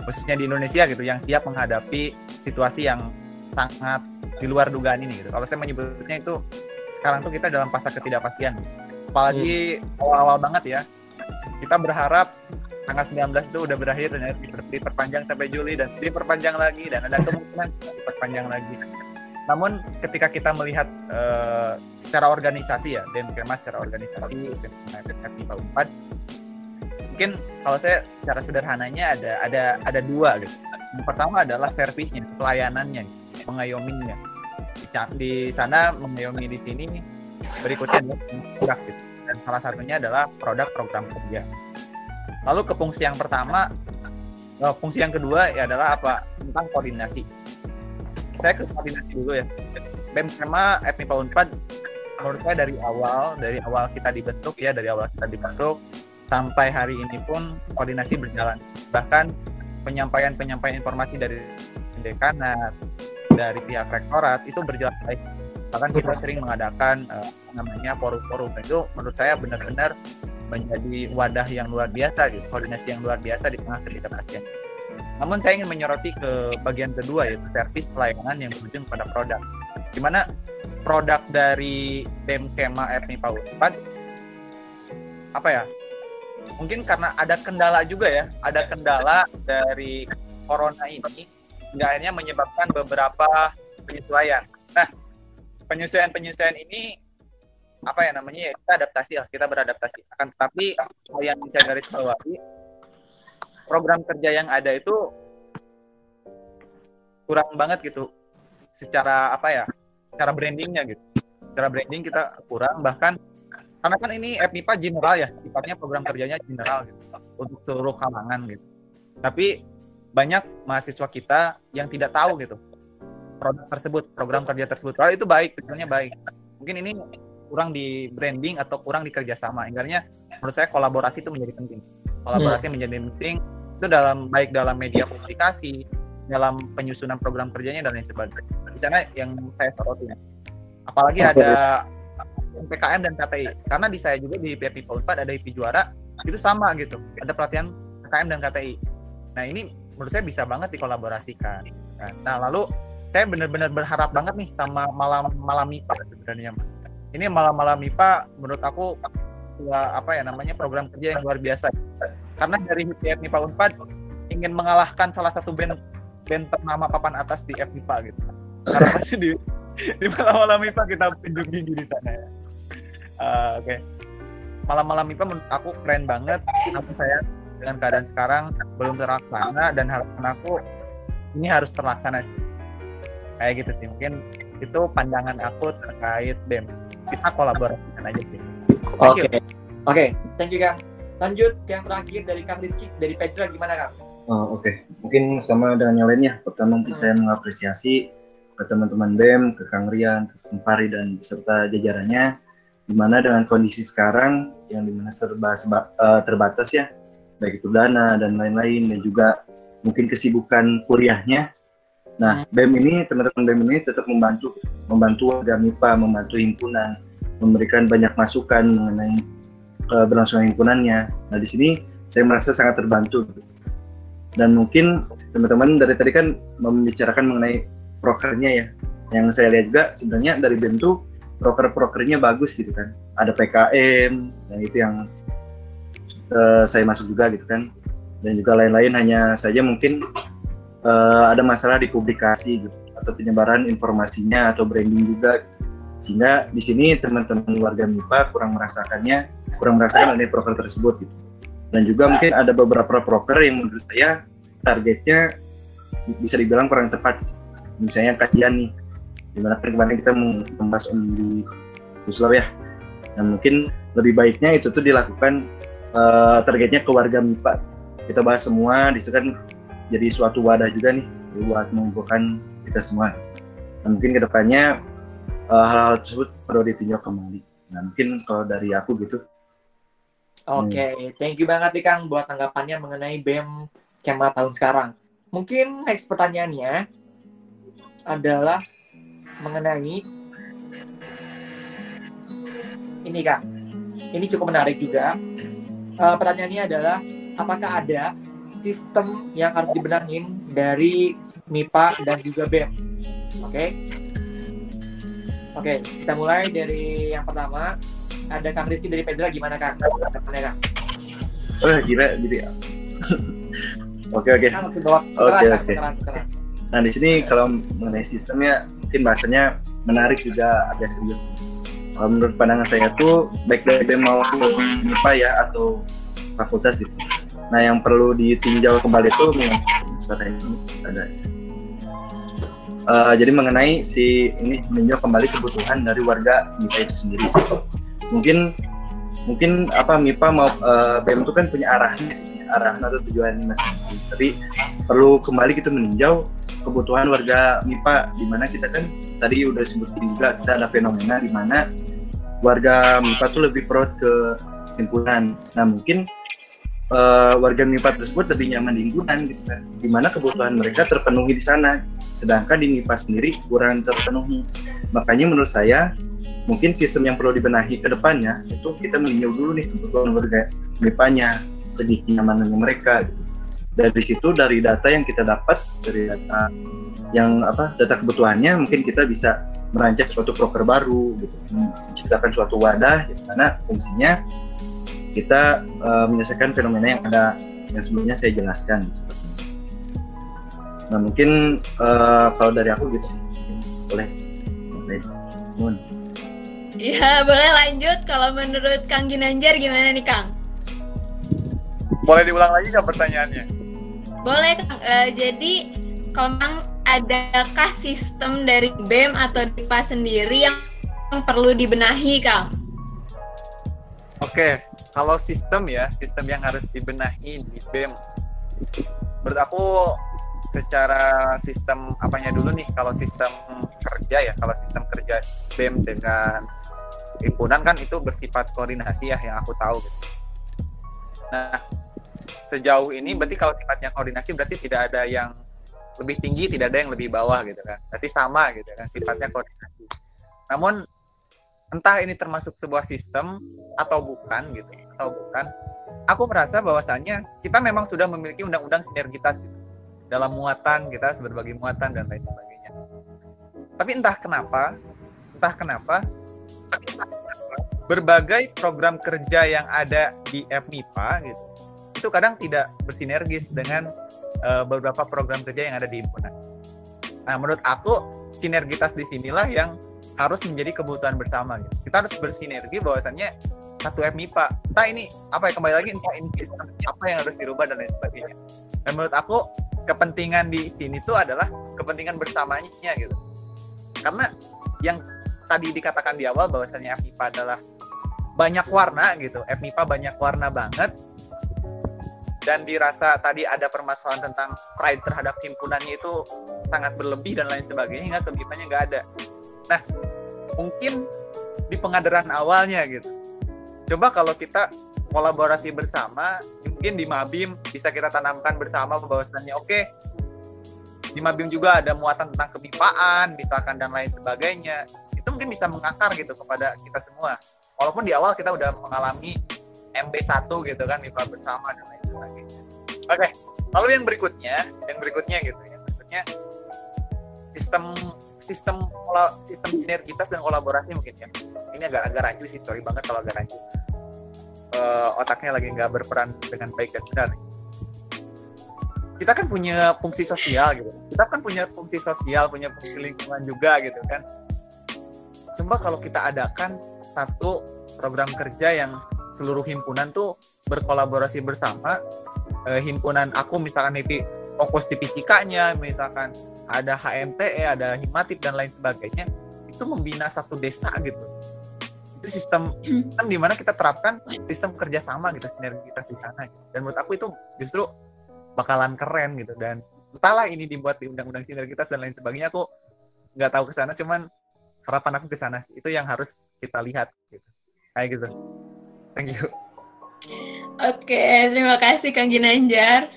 khususnya di Indonesia gitu yang siap menghadapi situasi yang sangat di luar dugaan ini gitu. Kalau saya menyebutnya itu sekarang tuh kita dalam fase ketidakpastian. Apalagi awal-awal banget ya. Kita berharap tanggal 19 itu udah berakhir dan diperpanjang sampai Juli dan diperpanjang lagi dan ada kemungkinan *laughs* diperpanjang lagi. Namun ketika kita melihat eh, secara organisasi ya, Denkermas secara organisasi, FIPA 4, mungkin kalau saya secara sederhananya ada ada ada dua gitu. Yang pertama adalah servisnya, pelayanannya, mengayominya. Di sana mengayomi di sini, berikutnya adalah produk gitu. Dan salah satunya adalah produk program kerja. Lalu ke fungsi yang pertama, eh, fungsi yang kedua ya adalah apa? Tentang koordinasi saya ke koordinasi dulu ya. BEM Kema FMIPA Unpad menurut saya dari awal dari awal kita dibentuk ya dari awal kita dibentuk sampai hari ini pun koordinasi berjalan. Bahkan penyampaian-penyampaian informasi dari dekanat, dari pihak rektorat itu berjalan baik. Bahkan kita sering mengadakan eh, namanya forum-forum itu menurut saya benar-benar menjadi wadah yang luar biasa gitu, koordinasi yang luar biasa di tengah ketidakpastian. Namun saya ingin menyoroti ke bagian kedua yaitu servis pelayanan yang berujung pada produk. Di mana produk dari BEM Kema FMIPA Unpad apa ya? Mungkin karena ada kendala juga ya, ada kendala dari corona ini hingga akhirnya menyebabkan beberapa penyesuaian. Nah, penyesuaian-penyesuaian ini apa ya namanya ya kita adaptasi lah kita beradaptasi akan tetapi yang bisa garis bawahi program kerja yang ada itu kurang banget gitu. Secara apa ya? Secara brandingnya gitu. Secara branding kita kurang bahkan karena kan ini FMIPA general ya sifatnya program kerjanya general gitu untuk seluruh kalangan gitu. Tapi banyak mahasiswa kita yang tidak tahu gitu produk tersebut program kerja tersebut. Kalau itu baik sebenarnya baik. Mungkin ini kurang di branding atau kurang di kerjasama ingatnya menurut saya kolaborasi itu menjadi penting. Kolaborasi menjadi penting itu dalam baik dalam media komunikasi dalam penyusunan program kerjanya dan lain sebagainya. Di sana yang saya soroti apalagi ada PKM dan KTI karena di saya juga di PPI Unpad ada IP juara itu sama gitu. Ada pelatihan PKM dan KTI nah ini menurut saya bisa banget dikolaborasikan kan. nah lalu saya benar-benar berharap banget nih sama malam malam MIPA sebenarnya ini malam-malam MIPA menurut aku sebuah apa ya namanya program kerja yang luar biasa. Karena dari HIPF MIPA Unpad ingin mengalahkan salah satu band band ternama papan atas di FMIPA gitu. Harapannya *laughs* di di malam-malam MIPA kita pinjung gigi di sana ya. Eh, oke. Malam-malam MIPA aku keren banget. Namun saya dengan keadaan sekarang belum terlaksana dan harapan aku ini harus terlaksana sih. Kayak gitu sih. Mungkin itu pandangan aku terkait BEM kita kolaborasikan aja sih Oke. Oke, thank you Kang. Lanjut ke yang terakhir dari Kang Rizky dari Pedra gimana Kang? Oh, Oke, mungkin sama dengan yang lainnya. Pertama mungkin saya mengapresiasi ke teman-teman BEM, ke Kang Rian, ke Kang Fari dan beserta jajarannya di mana dengan kondisi sekarang yang di mana serba, serba eh, terbatas ya baik itu dana dan lain-lain dan juga mungkin kesibukan kuliahnya nah BEM ini teman-teman BEM ini tetap membantu membantu warga MIPA membantu himpunan memberikan banyak masukan mengenai keberlangsungan himpunannya. Nah di sini saya merasa sangat terbantu. Dan mungkin teman-teman dari tadi kan membicarakan mengenai prokernya ya. Yang saya lihat juga sebenarnya dari BEM tuh proker-prokernya bagus gitu kan. Ada PKM dan itu yang uh, saya masuk juga gitu kan. Dan juga lain-lain hanya saja mungkin uh, ada masalah di publikasi gitu atau penyebaran informasinya atau branding juga sehingga di sini teman-teman warga MIPA kurang merasakannya kurang merasakan adanya proker tersebut gitu. Dan juga mungkin ada beberapa proker yang menurut saya targetnya bisa dibilang kurang tepat misalnya kajian nih di mana kemarin kita membahas di Puslau ya? Dan mungkin lebih baiknya itu tuh dilakukan uh, targetnya ke warga MIPA. Kita bahas semua di situ kan jadi suatu wadah juga nih buat mengumpulkan kita semua dan mungkin ke depannya uh, hal-hal tersebut perlu ditinjau kembali nah mungkin kalau dari aku gitu Oke, okay. thank you banget nih Kang buat tanggapannya mengenai BEM Kemah tahun sekarang. Mungkin next pertanyaannya adalah mengenai ini kak ini cukup menarik juga uh, pertanyaannya adalah apakah ada sistem yang harus dibenahin dari MIPA dan juga BEM oke okay? oke okay, kita mulai dari yang pertama ada Kang Rizky dari Pedra gimana Kang? Gimana Kang? Oh gila jadi ya. *laughs* Oke oke. Oke oke. Nah di sini kalau mengenai sistemnya mungkin bahasanya menarik juga agak serius. Kalau menurut pandangan saya tuh baik dari mau MIPA ya atau fakultas gitu. Nah yang perlu ditinjau kembali itu ada. Uh, jadi mengenai si ini meninjau kembali kebutuhan dari warga MIPA itu sendiri. Mungkin mungkin apa MIPA mau uh, BEM itu kan punya arahnya sih, arahan atau tujuan masing-masing. Tapi perlu kembali kita meninjau kebutuhan warga MIPA di mana kita kan tadi udah sebutin juga kita ada fenomena di mana warga MIPA tuh lebih pro ke himpunan. Nah mungkin uh, warga MIPA tersebut lebih nyaman di himpunan gitu kan, di mana kebutuhan mereka terpenuhi di sana, sedangkan di MIPA sendiri kurang terpenuhi. Makanya menurut saya mungkin sistem yang perlu dibenahi ke depannya itu kita meninjau dulu nih kebutuhan warga MIPA-nya, segi kenyamanannya mereka gitu. Dari situ dari data yang kita dapat dari data yang apa data kebutuhannya mungkin kita bisa merancang suatu proker baru gitu. Menciptakan suatu wadah di mana fungsinya kita uh, menyelesaikan fenomena yang ada yang sebelumnya saya jelaskan nah mungkin uh, kalau dari aku gitu sih boleh boleh Iya, boleh lanjut. Kalau menurut Kang Ginanjar gimana nih, Kang? Boleh diulang lagi nggak pertanyaannya? Boleh, Kang. Uh, jadi, kalau adakah sistem dari BEM atau DIPA sendiri yang perlu dibenahi, Kang? Oke, kalau sistem ya, sistem yang harus dibenahi di BEM. Menurut aku secara sistem apanya dulu nih, kalau sistem kerja ya, kalau sistem kerja BEM dengan himpunan kan itu bersifat koordinasi ya yang aku tahu gitu. Nah, sejauh ini berarti kalau sifatnya koordinasi berarti tidak ada yang lebih tinggi, tidak ada yang lebih bawah gitu kan. Berarti sama gitu kan sifatnya koordinasi. Namun entah ini termasuk sebuah sistem atau bukan gitu, atau bukan. Aku merasa bahwasannya kita memang sudah memiliki undang-undang sinergitas gitu. Dalam muatan kita berbagai muatan dan lain sebagainya. Tapi entah kenapa, entah kenapa berbagai program kerja yang ada di FMIPA gitu itu kadang tidak bersinergis dengan uh, beberapa program kerja yang ada di himpunan. Nah, menurut aku sinergitas di sinilah yang harus menjadi kebutuhan bersama. Gitu. Kita harus bersinergi bahwasannya satu FMIPA. Entah ini apa ya kembali lagi entah ini apa yang harus dirubah dan lain sebagainya. Dan menurut aku kepentingan di sini tuh adalah kepentingan bersamanya gitu. Karena yang tadi dikatakan di awal bahwasannya FMIPA adalah banyak warna gitu. FMIPA banyak warna banget dan dirasa tadi ada permasalahan tentang pride terhadap himpunannya itu sangat berlebih dan lain sebagainya hingga kebimanya nggak ada. Nah, mungkin di pengadaran awalnya gitu. Coba kalau kita kolaborasi bersama, mungkin di Mabim bisa kita tanamkan bersama bahwasannya oke di Mabim juga ada muatan tentang kemipaan, misalkan dan lain sebagainya. Itu mungkin bisa mengakar gitu kepada kita semua. Walaupun di awal kita udah mengalami MB1 gitu kan MIPA bersama dan lain sebagainya. Oke, lalu yang berikutnya, yang berikutnya gitu, yang berikutnya sistem sistem sistem sinergitas dan kolaborasi mungkin ya. Ini agak agak rancu sih, sorry banget kalau agak rancu. Uh, otaknya lagi nggak berperan dengan baik dan benar. Kita kan punya fungsi sosial gitu. Kita kan punya fungsi sosial, punya fungsi lingkungan juga gitu kan. Coba kalau kita adakan satu program kerja yang seluruh himpunan tuh berkolaborasi bersama eh, himpunan aku misalkan itu fokus di fisikanya misalkan ada HMTE ada himatip dan lain sebagainya itu membina satu desa gitu itu sistem kan di mana kita terapkan sistem kerjasama gitu sinergitas di sana dan menurut aku itu justru bakalan keren gitu dan entahlah ini dibuat di undang-undang sinergitas dan lain sebagainya aku nggak tahu ke sana cuman harapan aku ke sana itu yang harus kita lihat gitu kayak gitu Thank you. Oke, terima kasih Kang Ginanjar.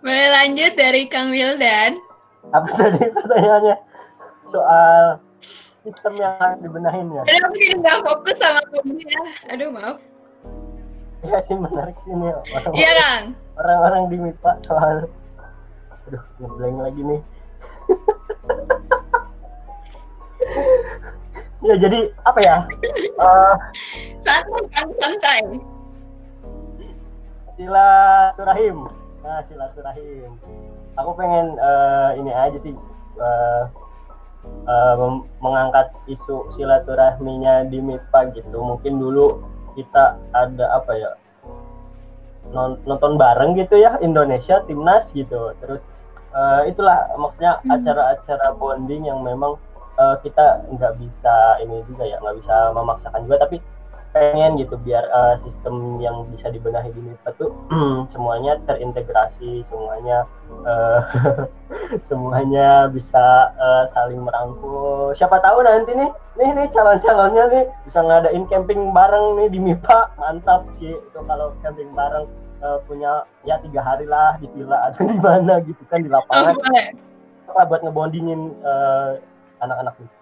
Boleh lanjut dari Kang Wildan. Apa tadi pertanyaannya? Soal sistem yang harus dibenahin ya? Aduh, aku jadi nggak fokus sama kuliah. Aduh, maaf. Iya sih menarik sih nih. Orang Iya, Kang. Orang-orang di MIPA soal Aduh, ngeblank lagi nih. ya jadi apa ya uh, santai kan santai silaturahim nah silaturahim aku pengen uh, ini aja sih uh, uh, mengangkat isu silaturahminya di MIPA gitu. Mungkin dulu kita ada apa ya nonton bareng gitu ya Indonesia timnas gitu. Terus uh, itulah maksudnya acara-acara bonding yang memang uh, kita nggak bisa ini juga ya nggak bisa memaksakan juga. Tapi pengen gitu biar uh, sistem yang bisa dibenahi di MIPA tuh *clears throat* semuanya terintegrasi semuanya uh, *laughs* semuanya bisa uh, saling merangkul. Siapa tahu nanti nih nih nih calon-calonnya nih bisa ngadain camping bareng nih di MIPA. Mantap sih itu kalau camping bareng uh, punya ya tiga hari lah di villa atau *laughs* di mana gitu kan di lapangan. Oh, buat ngebondingin uh, anak-anak itu.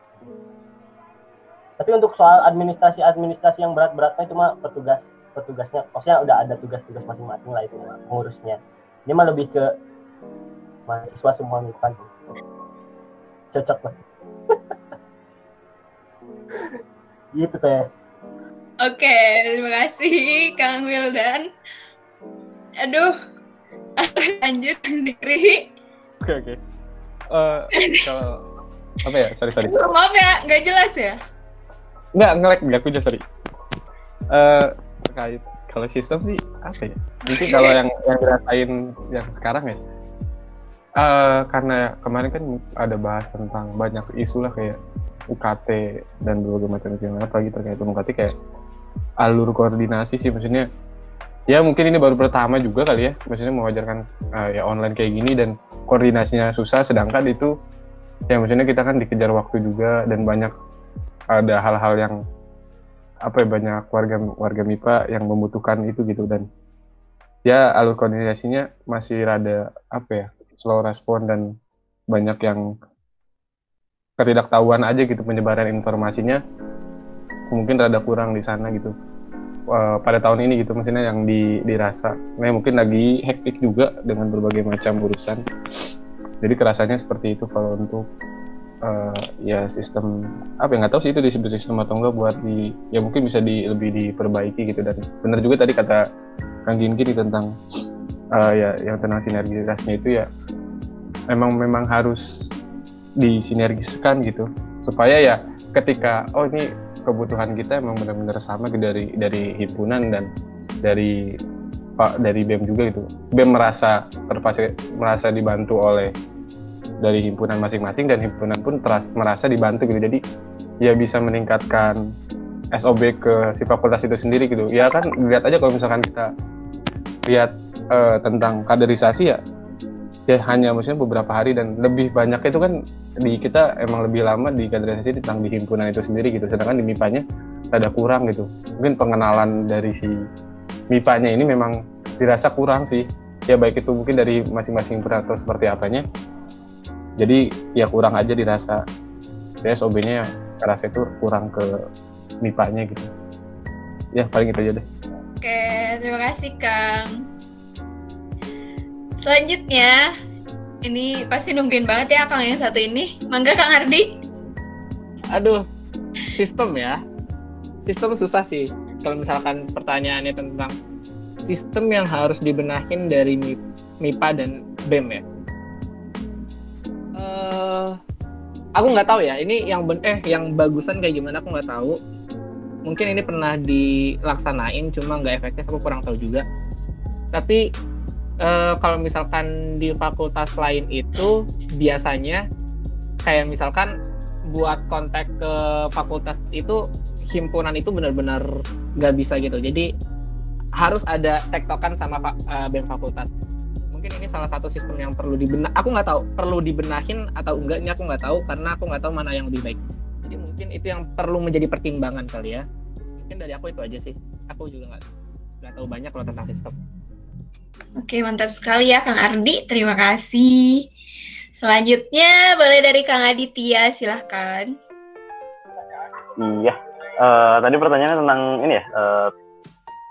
Tapi untuk soal administrasi-administrasi yang berat-beratnya itu mah petugas petugasnya, maksudnya udah ada tugas-tugas masing-masing lah itu pengurusnya. Ini mah lebih ke mahasiswa semua gitu. Cocok lah. *laughs* gitu teh. Oke, terima kasih Kang Wildan. Aduh, lanjut Zikri. Oke oke. Uh, kalau apa ya sorry sorry maaf ya nggak jelas ya nggak ngelek nggak aku sorry. Uh, terkait kalau sistem sih apa ya? Mungkin kalau yang yang dirasain yang sekarang ya. Uh, karena kemarin kan ada bahas tentang banyak isu lah kayak UKT dan berbagai macam yang apa gitu terkait UKT kayak alur koordinasi sih maksudnya ya mungkin ini baru pertama juga kali ya maksudnya mengajarkan uh, ya online kayak gini dan koordinasinya susah sedangkan itu ya maksudnya kita kan dikejar waktu juga dan banyak ada hal-hal yang apa ya banyak warga warga MIPA yang membutuhkan itu gitu. Dan ya alur koordinasinya masih rada apa ya slow respon dan banyak yang ketidaktahuan aja gitu penyebaran informasinya. Mungkin rada kurang di sana gitu. Uh, pada tahun ini gitu maksudnya yang di, dirasa. Nah mungkin lagi hektik juga dengan berbagai macam urusan. Jadi kerasanya seperti itu kalau untuk uh, ya sistem apa ya nggak tahu sih itu disebut sistem atau enggak buat di ya mungkin bisa di lebih diperbaiki gitu dan benar juga tadi kata Kang Ginkin tentang uh, ya yang tentang sinergitasnya itu ya memang memang harus disinergiskan gitu supaya ya ketika oh ini kebutuhan kita emang benar-benar sama dari dari himpunan dan dari Pak dari BEM juga gitu. BEM merasa terfasil merasa dibantu oleh dari himpunan masing-masing dan himpunan pun teras, merasa dibantu gitu. Jadi ya bisa meningkatkan SOB ke si fakultas itu sendiri gitu. Ya kan lihat aja kalau misalkan kita lihat eh, tentang kaderisasi ya ya hanya maksudnya beberapa hari dan lebih banyak itu kan di kita emang lebih lama di kaderisasi tentang di himpunan itu sendiri gitu. Sedangkan di MIPA-nya ada kurang gitu. Mungkin pengenalan dari si MIPA-nya ini memang dirasa kurang sih. Ya baik itu mungkin dari masing-masing atau seperti apanya jadi ya kurang aja dirasa SOB-nya rasa itu kurang ke MIPA-nya gitu ya paling itu aja deh Oke, terima kasih Kang. Selanjutnya, ini pasti nungguin banget ya Kang yang satu ini. Mangga Kang Ardi. Aduh, sistem ya. Sistem susah sih. Kalau misalkan pertanyaannya tentang sistem yang harus dibenahin dari Mi- MIPA dan BEM ya. Eh, aku nggak tahu ya. Ini yang ben- eh yang bagusan kayak gimana aku nggak tahu. Mungkin ini pernah dilaksanain, cuma nggak efektif. Aku kurang tahu juga. Tapi eh, kalau misalkan di fakultas lain itu biasanya kayak misalkan buat kontak ke fakultas itu himpunan itu benar-benar nggak bisa gitu jadi harus ada tektokan sama eh, bem fakultas mungkin ini salah satu sistem yang perlu dibenah aku nggak tahu perlu dibenahin atau enggaknya aku nggak tahu karena aku nggak tahu mana yang lebih baik jadi mungkin itu yang perlu menjadi pertimbangan kali ya mungkin dari aku itu aja sih aku juga nggak nggak tahu banyak loh tentang sistem Oke, mantap sekali ya Kang Ardi. Terima kasih. Selanjutnya boleh dari Kang Aditya, silahkan. Iya. Eh, tadi pertanyaannya tentang ini ya. eh,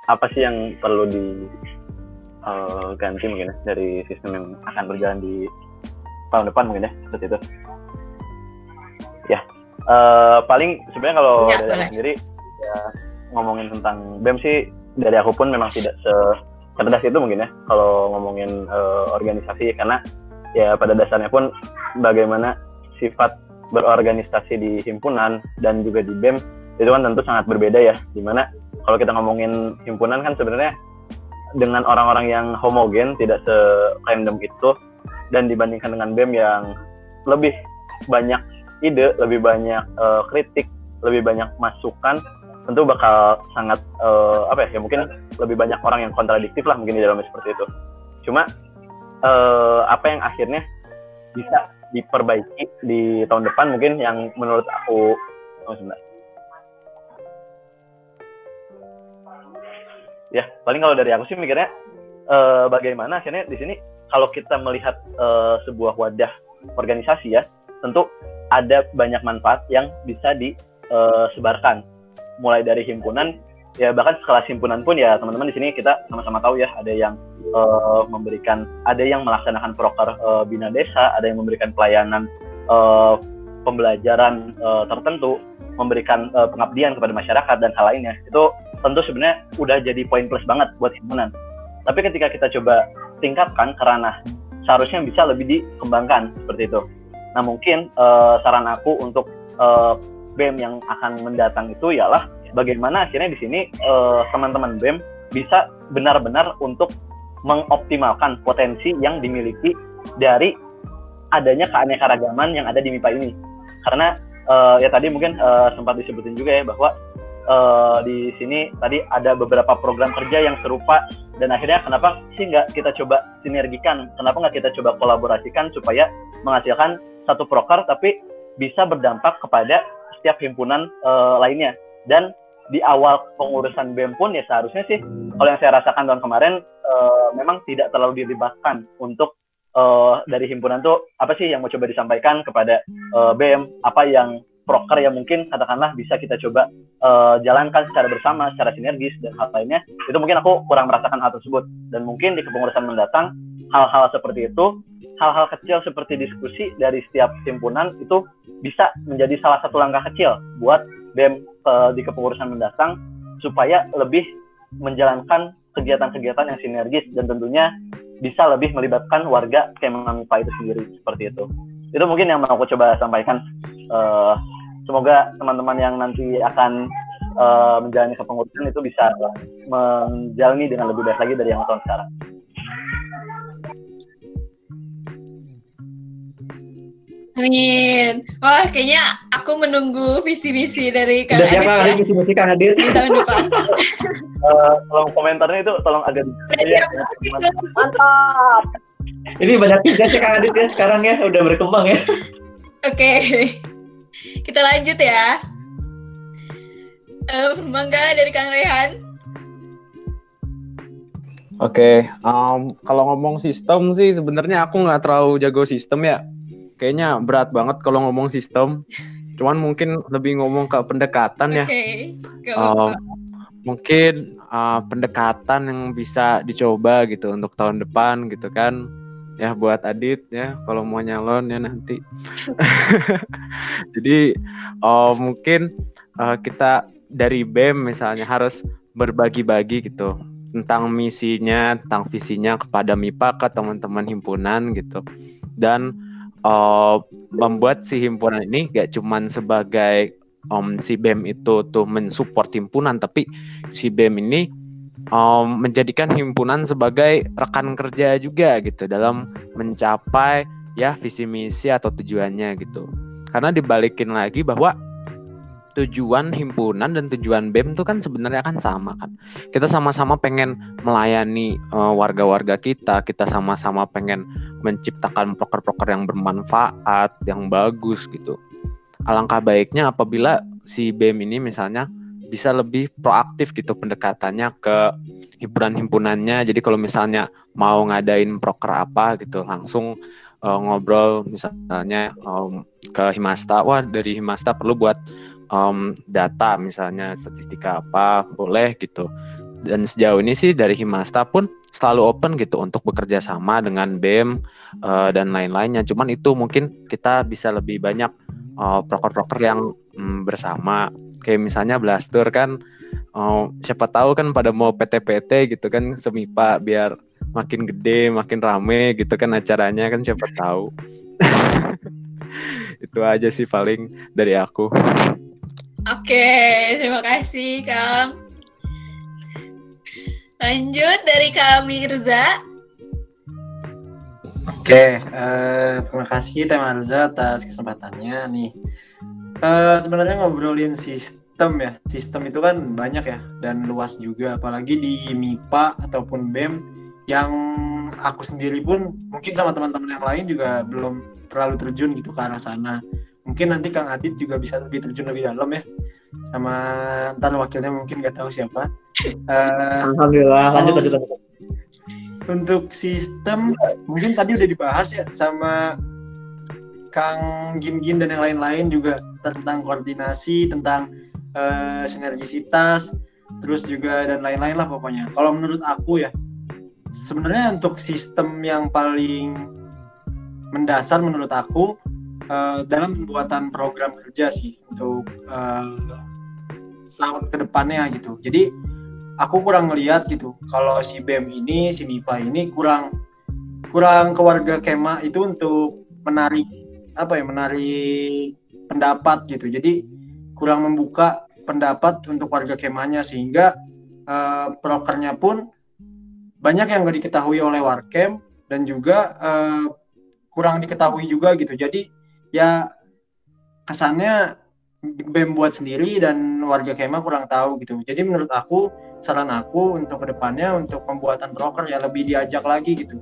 apa sih yang perlu di eh, ganti mungkin ya dari sistem yang akan berjalan di tahun depan mungkin ya seperti itu. Ya. eh, paling sebenarnya kalau Ya, dari aku sendiri ya ngomongin tentang BEM sih dari aku pun memang tidak se cerdas itu mungkin ya kalau ngomongin eh, organisasi karena ya pada dasarnya pun bagaimana sifat berorganisasi di himpunan dan juga di BEM itu kan tentu sangat berbeda ya di mana kalau kita ngomongin himpunan kan sebenarnya dengan orang-orang yang homogen tidak se random itu dan dibandingkan dengan BEM yang lebih banyak ide lebih banyak eh, kritik lebih banyak masukan tentu bakal sangat eh, apa ya ya mungkin lebih banyak orang yang kontradiktif lah mungkin di dalamnya seperti itu cuma eh, apa yang akhirnya bisa diperbaiki di tahun depan mungkin yang menurut aku oh. Ya paling kalau dari aku sih mikirnya eh, bagaimana akhirnya di sini kalau kita melihat eh, sebuah wadah organisasi ya tentu ada banyak manfaat yang bisa disebarkan mulai dari himpunan ya bahkan sekelas himpunan pun ya teman-teman di sini kita sama-sama tahu ya ada yang eh, memberikan ada yang melaksanakan proker eh, bina desa ada yang memberikan pelayanan eh, pembelajaran eh, tertentu memberikan eh, pengabdian kepada masyarakat dan hal lainnya. Itu tentu sebenarnya udah jadi poin plus banget buat himpunan. Tapi ketika kita coba tingkatkan karena seharusnya bisa lebih dikembangkan seperti itu. Nah mungkin eh, saran aku untuk eh, BEM yang akan mendatang itu ialah bagaimana akhirnya di sini eh, teman-teman BEM bisa benar-benar untuk mengoptimalkan potensi yang dimiliki dari adanya keanekaragaman yang ada di MIPA ini. Karena eh, ya tadi mungkin eh, sempat disebutin juga ya bahwa eh, di sini tadi ada beberapa program kerja yang serupa dan akhirnya kenapa sih nggak kita coba sinergikan? Kenapa nggak kita coba kolaborasikan supaya menghasilkan satu proker tapi bisa berdampak kepada setiap himpunan eh, lainnya dan di awal pengurusan BEM pun ya seharusnya sih kalau yang saya rasakan tahun kemarin eh, memang tidak terlalu dilibatkan untuk eh, dari himpunan tuh apa sih yang mau coba disampaikan kepada eh, BEM apa yang proker yang mungkin katakanlah bisa kita coba eh, jalankan secara bersama secara sinergis dan hal lainnya? Itu mungkin aku kurang merasakan hal tersebut. Dan mungkin di kepengurusan mendatang hal-hal seperti itu hal-hal kecil seperti diskusi dari setiap himpunan itu bisa menjadi salah satu langkah kecil buat BEM eh, di kepengurusan mendatang supaya lebih menjalankan kegiatan-kegiatan yang sinergis dan tentunya bisa lebih melibatkan warga Kemang MIPA itu sendiri seperti itu. Itu mungkin yang mau aku coba sampaikan. Eh, semoga teman-teman yang nanti akan eh, menjalani kepengurusan itu bisa menjalani dengan lebih baik lagi dari yang tahun sekarang. Amin. Wah, kayaknya aku menunggu visi misi dari Kang Udah Adit Adit ya misi-misi Kang Adit? di tahun depan. *laughs* eh, tolong komentarnya itu tolong agak ya. Mantap. Ini banyak juga sih Kang Adit ya sekarang ya udah berkembang ya. Oke, kita lanjut ya. Eh, mangga dari Kang Rehan. Oke, em, kalau ngomong sistem sih sebenarnya aku nggak terlalu jago sistem ya. Kayaknya berat banget kalau ngomong sistem. *laughs* Cuman mungkin lebih ngomong ke pendekatan ya. Em, apa-apa. mungkin uh, pendekatan yang bisa dicoba gitu untuk tahun depan gitu kan ya buat Adit ya kalau mau nyalon ya nanti *laughs* jadi uh, mungkin uh, kita dari BEM misalnya harus berbagi-bagi gitu tentang misinya tentang visinya kepada MIPA ke teman-teman himpunan gitu dan uh, membuat si himpunan ini gak cuman sebagai um, si BEM itu tuh mensupport himpunan tapi si BEM ini um, menjadikan himpunan sebagai rekan kerja juga gitu dalam mencapai ya visi misi atau tujuannya gitu. Karena dibalikin lagi bahwa tujuan himpunan dan tujuan BEM itu kan sebenarnya kan sama kan kita sama-sama pengen melayani uh, warga-warga kita kita sama-sama pengen menciptakan proker-proker yang bermanfaat yang bagus gitu alangkah baiknya apabila si BEM ini misalnya bisa lebih proaktif gitu pendekatannya ke himpunan-himpunannya. Jadi kalau misalnya mau ngadain proker apa gitu langsung uh, ngobrol misalnya um, ke Himasta, wah dari Himasta perlu buat um, data misalnya statistika apa, boleh gitu. Dan sejauh ini sih dari Himasta pun selalu open gitu untuk bekerja sama dengan BEM uh, dan lain-lainnya. Cuman itu mungkin kita bisa lebih banyak uh, proker-proker yang mm, bersama kayak misalnya Blastur kan oh, siapa tahu kan pada mau PT-PT gitu kan semipa biar makin gede makin rame gitu kan acaranya kan siapa tahu *laughs* itu aja sih paling dari aku Oke, terima kasih Kang. Lanjut dari Kak Mirza. Oke, eh, terima kasih Teh Marza atas kesempatannya nih. Eh, sebenarnya ngobrolin sistem ya, sistem itu kan banyak ya dan luas juga, apalagi di MIPA ataupun BEM yang aku sendiri pun mungkin sama teman-teman yang lain juga belum terlalu terjun gitu ke arah sana. Mungkin nanti Kang Adit juga bisa lebih terjun lebih dalam ya, sama ntar wakilnya mungkin nggak tahu siapa. Eh, Alhamdulillah. Lanjut lanjut. lanjut. untuk sistem mungkin tadi udah dibahas ya sama Kang Gin Gin dan yang lain-lain juga tentang koordinasi, tentang eh, sinergisitas, terus juga dan lain-lain lah pokoknya. Kalau menurut aku ya, sebenarnya untuk sistem yang paling mendasar menurut aku eh, dalam pembuatan program kerja sih untuk eh, tahun ke depannya gitu. Jadi aku kurang ngelihat gitu kalau si BEM ini si MIPA ini kurang kurang ke warga kema itu untuk menarik apa ya menarik pendapat gitu jadi kurang membuka pendapat untuk warga kemanya sehingga eh, prokernya pun banyak yang nggak diketahui oleh warkem dan juga eh, kurang diketahui juga gitu. Jadi ya kesannya BEM buat sendiri dan warga kema kurang tahu gitu. Jadi menurut aku saran aku untuk ke depannya untuk pembuatan broker ya lebih diajak lagi gitu.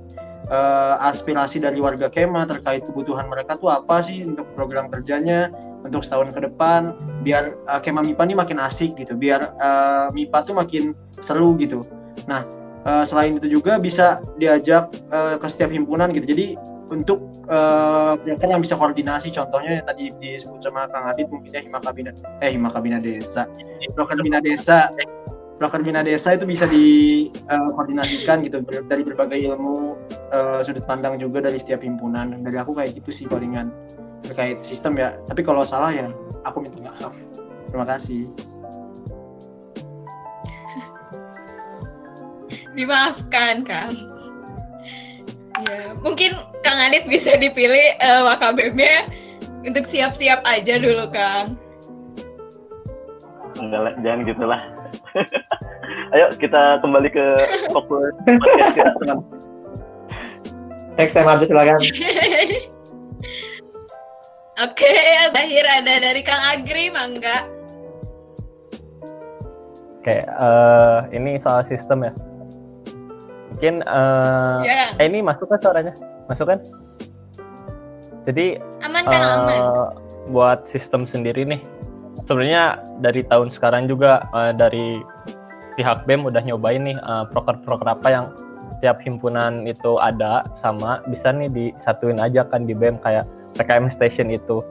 Eh, aspirasi dari warga kema terkait kebutuhan mereka tuh apa sih untuk program kerjanya untuk setahun ke depan biar eh, kema MIPA ini makin asik gitu biar eh, MIPA tuh makin seru gitu. Nah eh, selain itu juga bisa diajak eh, ke setiap himpunan gitu. Jadi untuk eh, broker yang bisa koordinasi. Contohnya yang tadi disebut sama Kang Adit mungkin ya Himakabina eh Himakabina Desa. Broker bina desa. Broker bina desa itu bisa dikoordinasikan gitu ber- dari berbagai ilmu eh, sudut pandang juga dari setiap himpunan. Dari aku kayak gitu sih palingan terkait sistem ya. Tapi kalau salah ya aku minta maaf. Terima kasih. Dimaafkan, Kang. Ya, mungkin Kang Adit bisa dipilih eh, wakabemnya untuk siap-siap aja dulu, Kang. Enggak lah, jangan gitulah. *laughs* Ayo kita kembali ke fokus podcast kita dengan Next time harus silakan. *laughs* Oke, terakhir ada dari Kang Agri, Mangga. Oke, eh, ini soal sistem ya. Mungkin eh, Iya. eh, ini masuk kan suaranya? Masuk kan? Jadi Aman kan aman. eh, buat sistem sendiri nih, sebenarnya dari tahun sekarang juga eh, dari pihak BEM udah nyobain nih eh, proker-proker apa yang tiap himpunan itu ada sama bisa nih disatuin aja kan di BEM kayak PKM Station itu.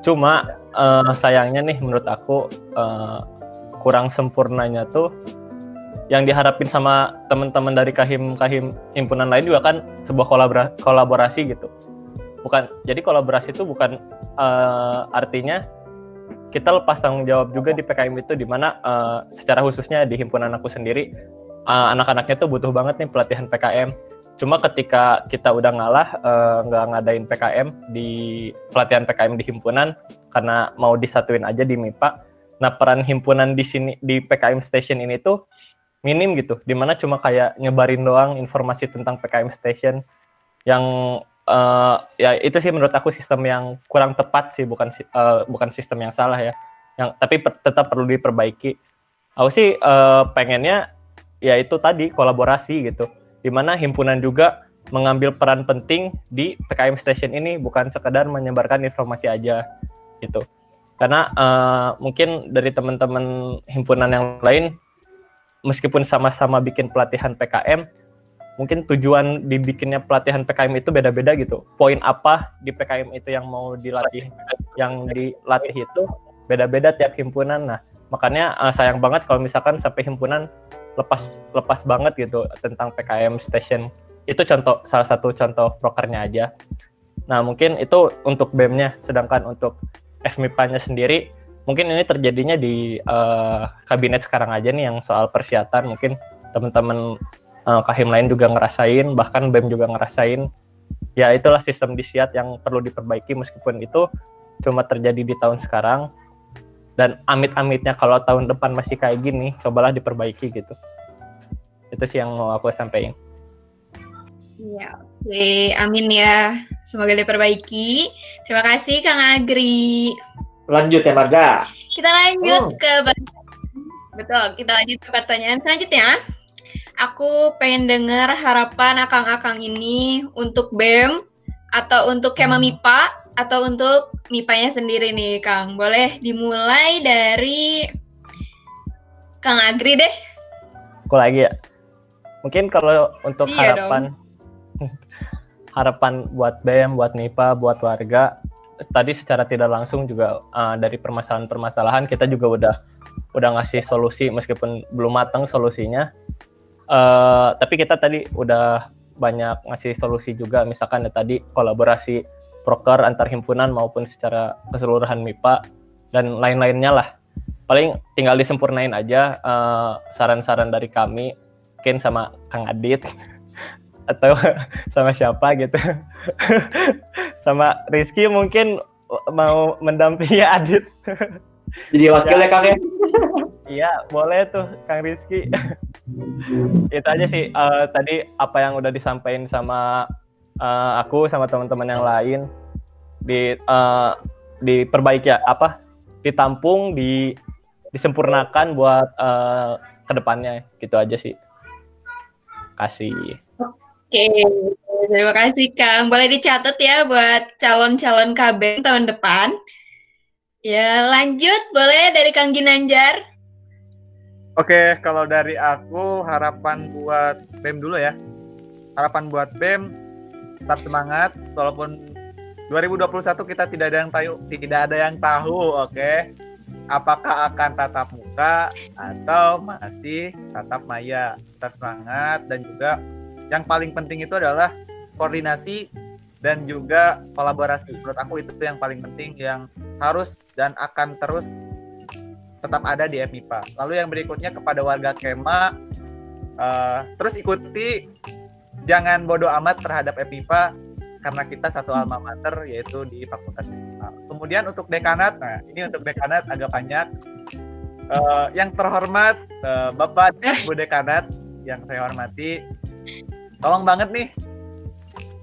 Cuma eh, sayangnya nih menurut aku eh, kurang sempurnanya tuh yang diharapin sama teman-teman dari kahim kahim himpunan lain juga kan sebuah kolabora- kolaborasi gitu. Bukan jadi kolaborasi itu bukan eh, artinya kita lepas tanggung jawab juga di PKM itu di mana eh, secara khususnya di himpunan aku sendiri eh, anak-anaknya tuh butuh banget nih pelatihan PKM cuma ketika kita udah ngalah eh, nggak ngadain PKM di pelatihan PKM di himpunan karena mau disatuin aja di MIPA nah peran himpunan di sini di PKM station ini tuh minim gitu. Di mana cuma kayak nyebarin doang informasi tentang PKM station yang eh, ya itu sih menurut aku sistem yang kurang tepat sih bukan eh, bukan sistem yang salah ya. Yang tapi per- tetap perlu diperbaiki. Aku sih eh, pengennya ya itu tadi kolaborasi gitu. Di mana himpunan juga mengambil peran penting di PKM Station ini bukan sekedar menyebarkan informasi aja gitu. Karena eh, mungkin dari teman-teman himpunan yang lain meskipun sama-sama bikin pelatihan PKM mungkin tujuan dibikinnya pelatihan PKM itu beda-beda gitu. Poin apa di PKM itu yang mau dilatih, yang dilatih itu beda-beda tiap himpunan. Nah, makanya eh, sayang banget kalau misalkan sampai himpunan lepas lepas banget gitu tentang PKM station. Itu contoh salah satu contoh prokernya aja. Nah, mungkin itu untuk BEM-nya, sedangkan untuk FMIPA-nya sendiri mungkin ini terjadinya di eh, kabinet sekarang aja nih yang soal persiatan mungkin teman-teman eh, kahim lain juga ngerasain bahkan BEM juga ngerasain ya itulah sistem disiat yang perlu diperbaiki meskipun itu cuma terjadi di tahun sekarang dan amit-amitnya kalau tahun depan masih kayak gini cobalah diperbaiki gitu itu sih yang mau aku sampaikan Iya, oke. Amin ya. Semoga diperbaiki. Terima kasih Kang Agri. Lanjut ya Marga. Kita lanjut ke Betul, kita lanjut ke pertanyaan selanjutnya. Aku pengen dengar harapan akang-akang ini untuk BEM atau untuk Kema MIPA atau untuk MIPA-nya sendiri nih, Kang. Boleh dimulai dari Kang Agri deh. aku lagi ya mungkin kalau untuk Iya harapan *laughs* harapan buat BEM, buat MIPA, buat warga tadi secara tidak langsung juga uh, dari permasalahan-permasalahan kita juga udah udah ngasih solusi meskipun belum matang solusinya. Uh, tapi kita tadi udah banyak ngasih solusi juga misalkan ya tadi kolaborasi proker antar himpunan maupun secara keseluruhan MIPA dan lain-lainnya lah. Paling tinggal disempurnain aja uh, saran-saran dari kami mungkin sama Kang Adit *laughs* atau *laughs* sama siapa gitu *laughs* sama Rizky mungkin mau mendampingi *laughs* Adit Jadi wakilnya Kang ya. Iya, boleh tuh Kang Rizky. Itu aja sih eh, tadi apa yang udah disampaikan sama eh, aku sama teman-teman yang lain di eh, diperbaiki ya, apa? Ditampung, di disempurnakan buat eh, ke depannya gitu aja sih. Kasih. Oke, terima kasih Kang. Boleh dicatat ya buat calon-calon KB tahun depan. Ya, lanjut boleh dari Kang Ginanjar. Oke, kalau dari aku harapan buat BEM dulu ya. Harapan buat BEM tetap semangat walaupun 2021 kita tidak ada yang tahu tidak ada yang tahu, oke. Apakah akan tatap muka atau masih tatap maya? Tetap semangat dan juga yang paling penting itu adalah koordinasi dan juga kolaborasi. Menurut aku itu yang paling penting yang harus dan akan terus tetap ada di FMIPA. Lalu yang berikutnya kepada warga Kema, eh, terus ikuti, jangan bodoh amat terhadap FMIPA karena kita satu alma mater yaitu di Fakultas FMIPA. Kemudian untuk dekanat, nah ini untuk dekanat agak banyak. Eh, yang terhormat eh, Bapak Bu Dekanat yang saya hormati, tolong banget nih.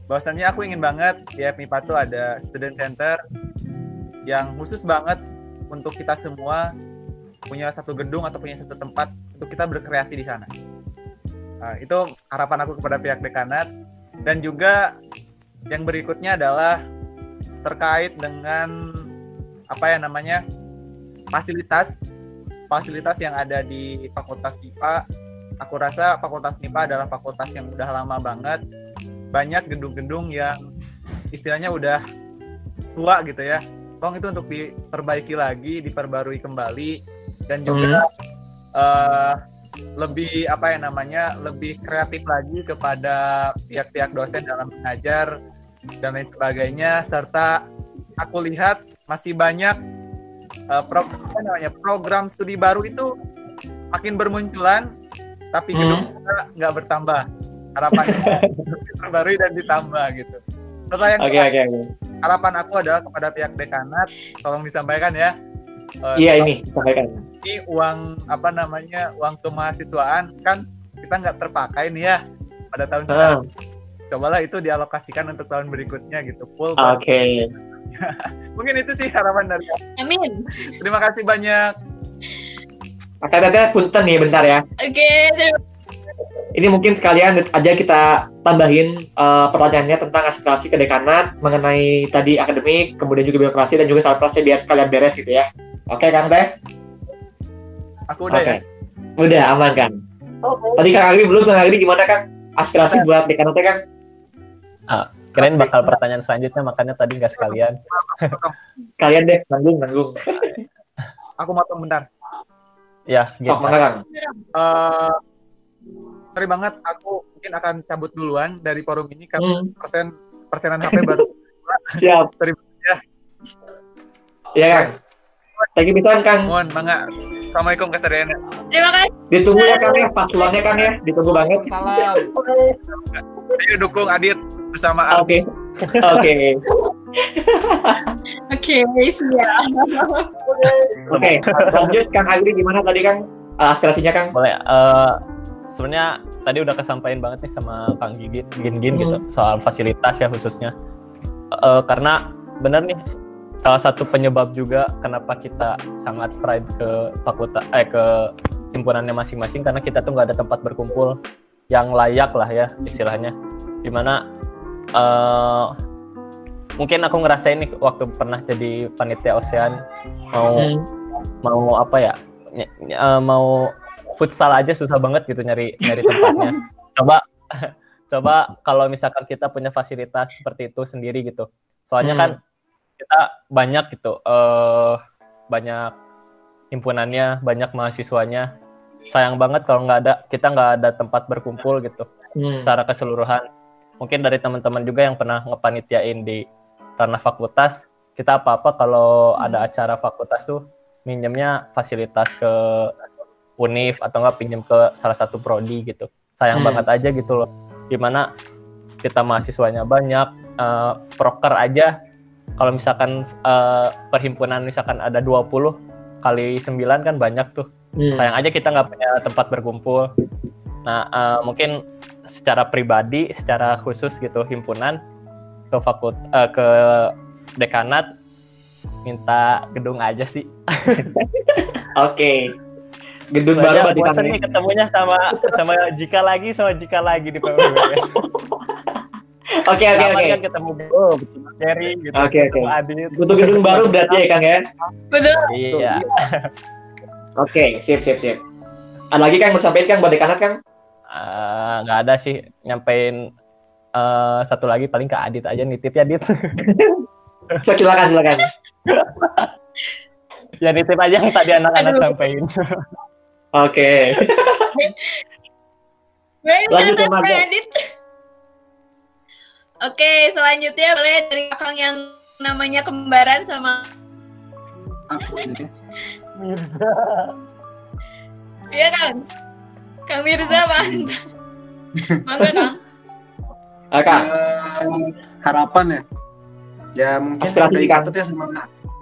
Bahwasannya aku ingin banget di FMIPA tuh ada student center yang khusus banget untuk kita semua punya satu gedung atau punya satu tempat untuk kita berkreasi di sana. Nah, itu harapan aku kepada pihak dekanat dan juga yang berikutnya adalah terkait dengan apa ya namanya fasilitas fasilitas yang ada di Fakultas IPA. Aku rasa Fakultas IPA adalah fakultas yang udah lama banget. Banyak gedung-gedung yang istilahnya udah tua gitu ya. Tolong itu untuk diperbaiki lagi, diperbarui kembali dan juga eh, lebih apa ya namanya lebih kreatif lagi kepada pihak-pihak dosen dalam mengajar dan lain sebagainya serta aku lihat masih banyak eh, pro- apa namanya program studi baru itu makin bermunculan tapi gedung kita nggak bertambah harapannya *laughs* diperbarui dan ditambah gitu serta yang Oke terakhir, oke oke. harapan aku adalah kepada pihak dekanat tolong disampaikan ya Eh, Iya tolong- ini sampaikan. ini uang apa namanya uang kemahasiswaan kan kita nggak terpakai nih ya pada tahun Ah. sekarang cobalah itu dialokasikan untuk tahun berikutnya gitu full Oke. *laughs* mungkin itu sih harapan dari aku. Amin. terima kasih banyak Maka tete punten nih bentar ya. Oke, terima Ini mungkin sekalian aja kita tambahin eh, pertanyaannya tentang aspirasi ke dekanat mengenai tadi akademik, kemudian juga birokrasi dan juga salprasnya biar sekalian beres gitu ya. Oke Kang Teh? aku udah Oke. ya Udah aman kan? Tadi Kang Agri belum, Kang Agri gimana Kang? Aspirasi buat dekanatnya Kang? Ah, kirain bakal pertanyaan selanjutnya makanya tadi nggak sekalian. Kalian deh, nanggung, nanggung. aku motong bentar Ya, gitu. Sok mana Kang? Eh, sorry banget aku mungkin akan cabut duluan dari forum ini karena Hmm. persen persenan HP baru *laughs* Siap. sorry banget ya Iya Kang. Thank you pisan Kang. mohon mangga assalamualaikum kasariana Terima kasih. Ditunggu ya Kang ya, paslonnya Kang ya, ditunggu banget. Salam. ayo dukung Adit bersama Al Oke. Oke. Oke, siap. Oke, lanjut Kang Agri gimana tadi Kang? Uh, aspirasinya Kang? Boleh. eh Sebenarnya tadi udah kesampaian banget nih sama Kang Gigit, Gin Gin gitu soal fasilitas ya khususnya. Eh, karena benar nih salah satu penyebab juga kenapa kita sangat pride ke fakultas eh ke himpunannya masing-masing karena kita tuh nggak ada tempat berkumpul yang layak lah ya istilahnya. Di mana eh mungkin aku ngerasain nih waktu pernah jadi panitia ocean mau Hmm. mau apa ya eh, mau futsal aja susah banget gitu nyari nyari tempatnya *laughs* coba *laughs* coba kalau misalkan kita punya fasilitas seperti itu sendiri gitu soalnya Hmm. kan kita banyak gitu eh banyak himpunannya banyak mahasiswanya sayang banget kalau nggak ada kita nggak ada tempat berkumpul gitu Hmm. secara keseluruhan mungkin dari teman-teman juga yang pernah ngepanitiain di ranah fakultas kita apa-apa kalau ada acara fakultas tuh minjemnya fasilitas ke univ atau enggak pinjem ke salah satu prodi gitu. Sayang Hmm. banget aja gitu loh. Di mana kita mahasiswanya banyak eh, proker aja. Kalau misalkan eh, perhimpunan misalkan ada 20 kali 9 kan banyak tuh. Hmm. sayang aja kita nggak punya tempat berkumpul nah eh, mungkin secara pribadi secara khusus gitu himpunan ke fakult eh, ke dekanat minta gedung aja sih *laughs* Oke. Gedung Soalnya baru bosan ya? nih ketemunya sama sama Jika lagi sama Jika lagi di PWBS. Oke oke oke. kan ketemu oh, ketemu Jerry gitu. Oke, oke. Butuh gedung baru berarti ya Kang ya? Betul. Iya. Oke, sip sip sip. Ada lagi Kang mau sampaikan buat dekanat Kang? Eh, nggak ada sih nyampein eh, satu lagi paling ke Adit aja nitip ya Adit. *laughs* So, silakan silakan. ya nitip aja yang tadi anak-anak sampein. Oke. *laughs* Lanjut Marga. Adit. *laughs* Oke, selanjutnya boleh dari Kang yang namanya kembaran sama Aku ini. Iya kan? Kang Mirza, Pak. *laughs* Mangga, Kang. Ah, Kang. Harapan ya. Ya mungkin Aspirasi udah dicatat ya sama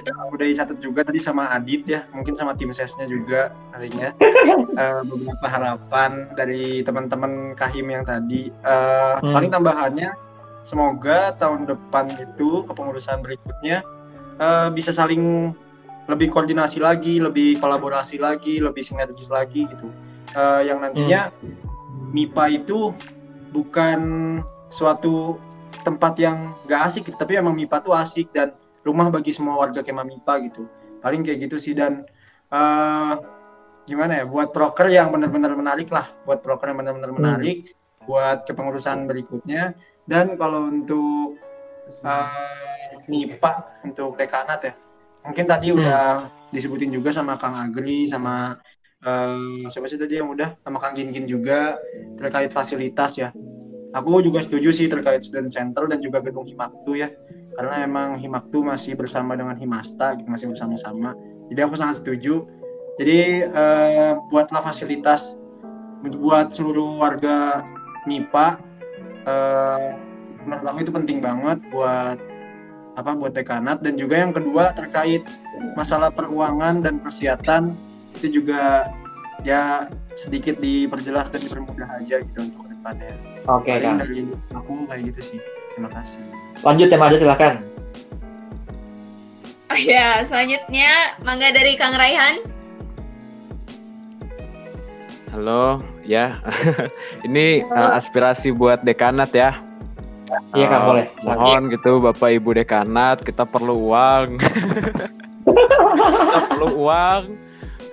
udah dicatat juga tadi sama Adit ya, mungkin sama tim sesnya juga kalinya. *laughs* Eh, beberapa harapan dari teman-teman Kahim yang tadi. Eh, Hmm. Paling tambahannya semoga tahun depan itu kepengurusan berikutnya eh, bisa saling lebih koordinasi lagi, lebih kolaborasi lagi, lebih sinergis lagi gitu. Eh, yang nantinya MIPA itu bukan suatu tempat yang gak asik gitu, tapi emang MIPA tuh asik dan rumah bagi semua warga Kema MIPA gitu. Paling kayak gitu sih dan eh, gimana ya buat proker yang benar-benar menarik lah buat proker yang benar-benar menarik buat kepengurusan berikutnya. Dan kalau untuk eh, MIPA untuk dekanat ya mungkin tadi udah disebutin juga sama Kang Agri sama eh, siapa sih tadi yang udah? Sama Kang Gin Gin juga terkait fasilitas ya. Aku juga setuju sih terkait student center dan juga gedung Himaktu ya. Karena emang Himaktu masih bersama dengan Himasta masih bersama-sama. Jadi aku sangat setuju. Jadi eh, buatlah fasilitas buat seluruh warga MIPA. Eh, menurut aku itu penting banget buat apa buat dekanat. Dan juga yang kedua terkait masalah peruangan dan persiatan itu juga ya sedikit diperjelas dan dipermudah aja gitu untuk ke depannya. Oke, Paling Kang. dari aku kayak gitu sih. Terima kasih. Lanjut tema aja silakan. Oh ya, selanjutnya mangga dari Kang Raihan. Halo, ya. *laughs* Ini uh, aspirasi buat dekanat ya. Iya, Uh, boleh. Mohon gitu Bapak Ibu dekanat, kita perlu uang. *laughs* kita perlu uang.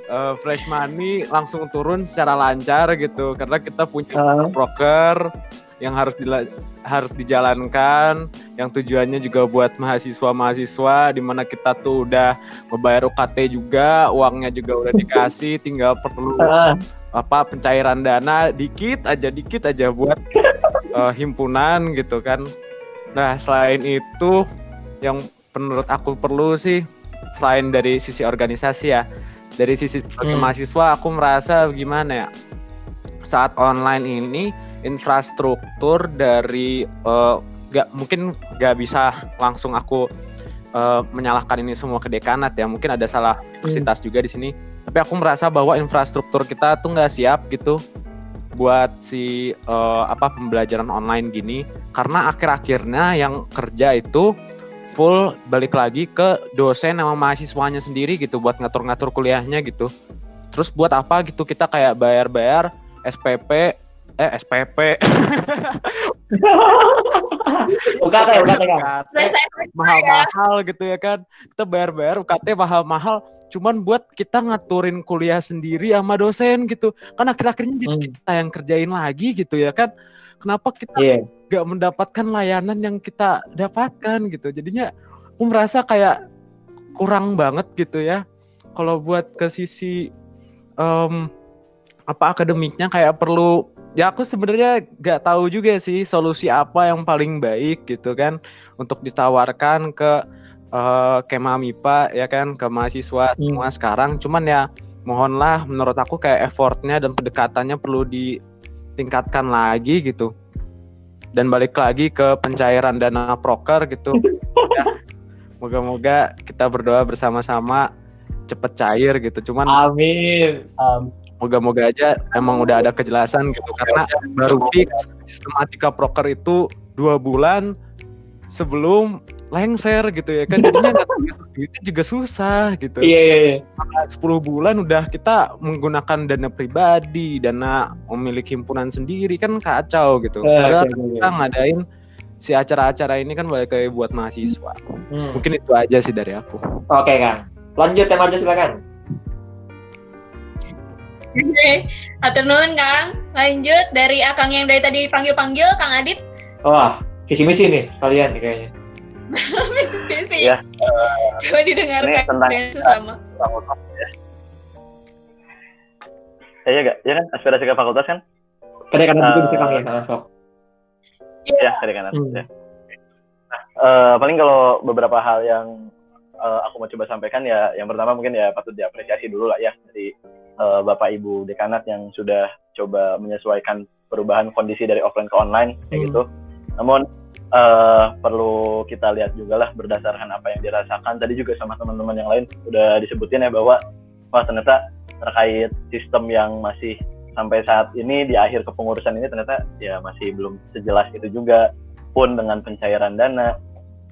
Uh, fresh money langsung turun secara lancar gitu. Karena kita punya broker yang harus dila- harus dijalankan yang tujuannya juga buat mahasiswa-mahasiswa di mana kita tuh udah membayar UKT juga uangnya juga udah *laughs* dikasih tinggal perlu apa pencairan dana dikit aja dikit aja buat eh, himpunan gitu kan. Nah selain itu yang menurut aku perlu sih selain dari sisi organisasi ya dari sisi sebagai Hmm. mahasiswa aku merasa gimana ya? Saat online ini infrastruktur dari eh, nggak mungkin nggak bisa langsung aku eh, menyalahkan ini semua ke dekanat ya. Mungkin ada salah universitas juga di sini. Tapi aku merasa bahwa infrastruktur kita tuh nggak siap gitu buat si eh, apa pembelajaran online gini. Karena akhir-akhirnya yang kerja itu full balik lagi ke dosen sama mahasiswanya sendiri gitu buat ngatur-ngatur kuliahnya gitu. Terus buat apa gitu? Kita kayak bayar-bayar SPP eh SPP UKT, UKT, mahal-mahal gitu ya kan? Kita bayar-bayar UKT mahal-mahal. Cuman buat kita ngaturin kuliah sendiri sama dosen gitu. Kan akhir-akhirnya jadi kita yang kerjain lagi gitu ya kan kenapa kita Iya. nggak mendapatkan layanan yang kita dapatkan gitu? Jadinya aku merasa kayak kurang banget gitu ya. Kalau buat ke sisi em, apa akademiknya kayak perlu ya aku sebenarnya nggak tahu juga sih solusi apa yang paling baik gitu kan untuk ditawarkan ke eh, Kema MIPA ya kan ke mahasiswa semua sekarang. Cuman ya mohonlah menurut aku kayak effortnya dan pendekatannya perlu ditingkatkan lagi gitu. Dan balik lagi ke pencairan dana proker gitu. *laughs* Ya moga-moga kita berdoa bersama-sama cepet cair gitu. Cuman amin. Moga-moga aja emang udah ada kejelasan gitu. Karena baru fix sistematika proker itu dua bulan sebelum lengser gitu ya kan jadinya ngatur duitnya juga susah gitu Iya, iya, iya. Maka 10 bulan udah kita menggunakan dana pribadi dana memiliki himpunan sendiri kan kacau gitu Eh, padahal oke, kita ngadain si acara-acara ini kan balik lagi buat mahasiswa Hmm. mungkin itu aja sih dari aku Oke, Kang. Lanjut tema aja silakan. Oke, atur nuhun Kang. Lanjut dari Akang yang dari tadi dipanggil-panggil, Kang Adit. Wah, visi misi nih sekalian nih kayaknya. Misi-misi. Ya, *laughs* Coba didengarkan ini tentang dengan sesama. fakultas ya. Ya, ya, gak? ya kan aspirasi ke fakultas kan? Kadang-kadang juga Eh, bisa Kang ya. Sok. Iya, dari kanan. Hmm. Ya. Nah, eh, paling kalau beberapa hal yang eh, aku mau coba sampaikan ya, yang pertama mungkin ya patut diapresiasi dulu lah ya dari eh, Bapak Ibu dekanat yang sudah coba menyesuaikan perubahan kondisi dari offline ke online kayak gitu. Namun eh, perlu kita lihat juga lah berdasarkan apa yang dirasakan. Tadi juga sama teman-teman yang lain udah disebutin ya bahwa wah ternyata terkait sistem yang masih sampai saat ini di akhir kepengurusan ini ternyata ya masih belum sejelas itu juga pun dengan pencairan dana.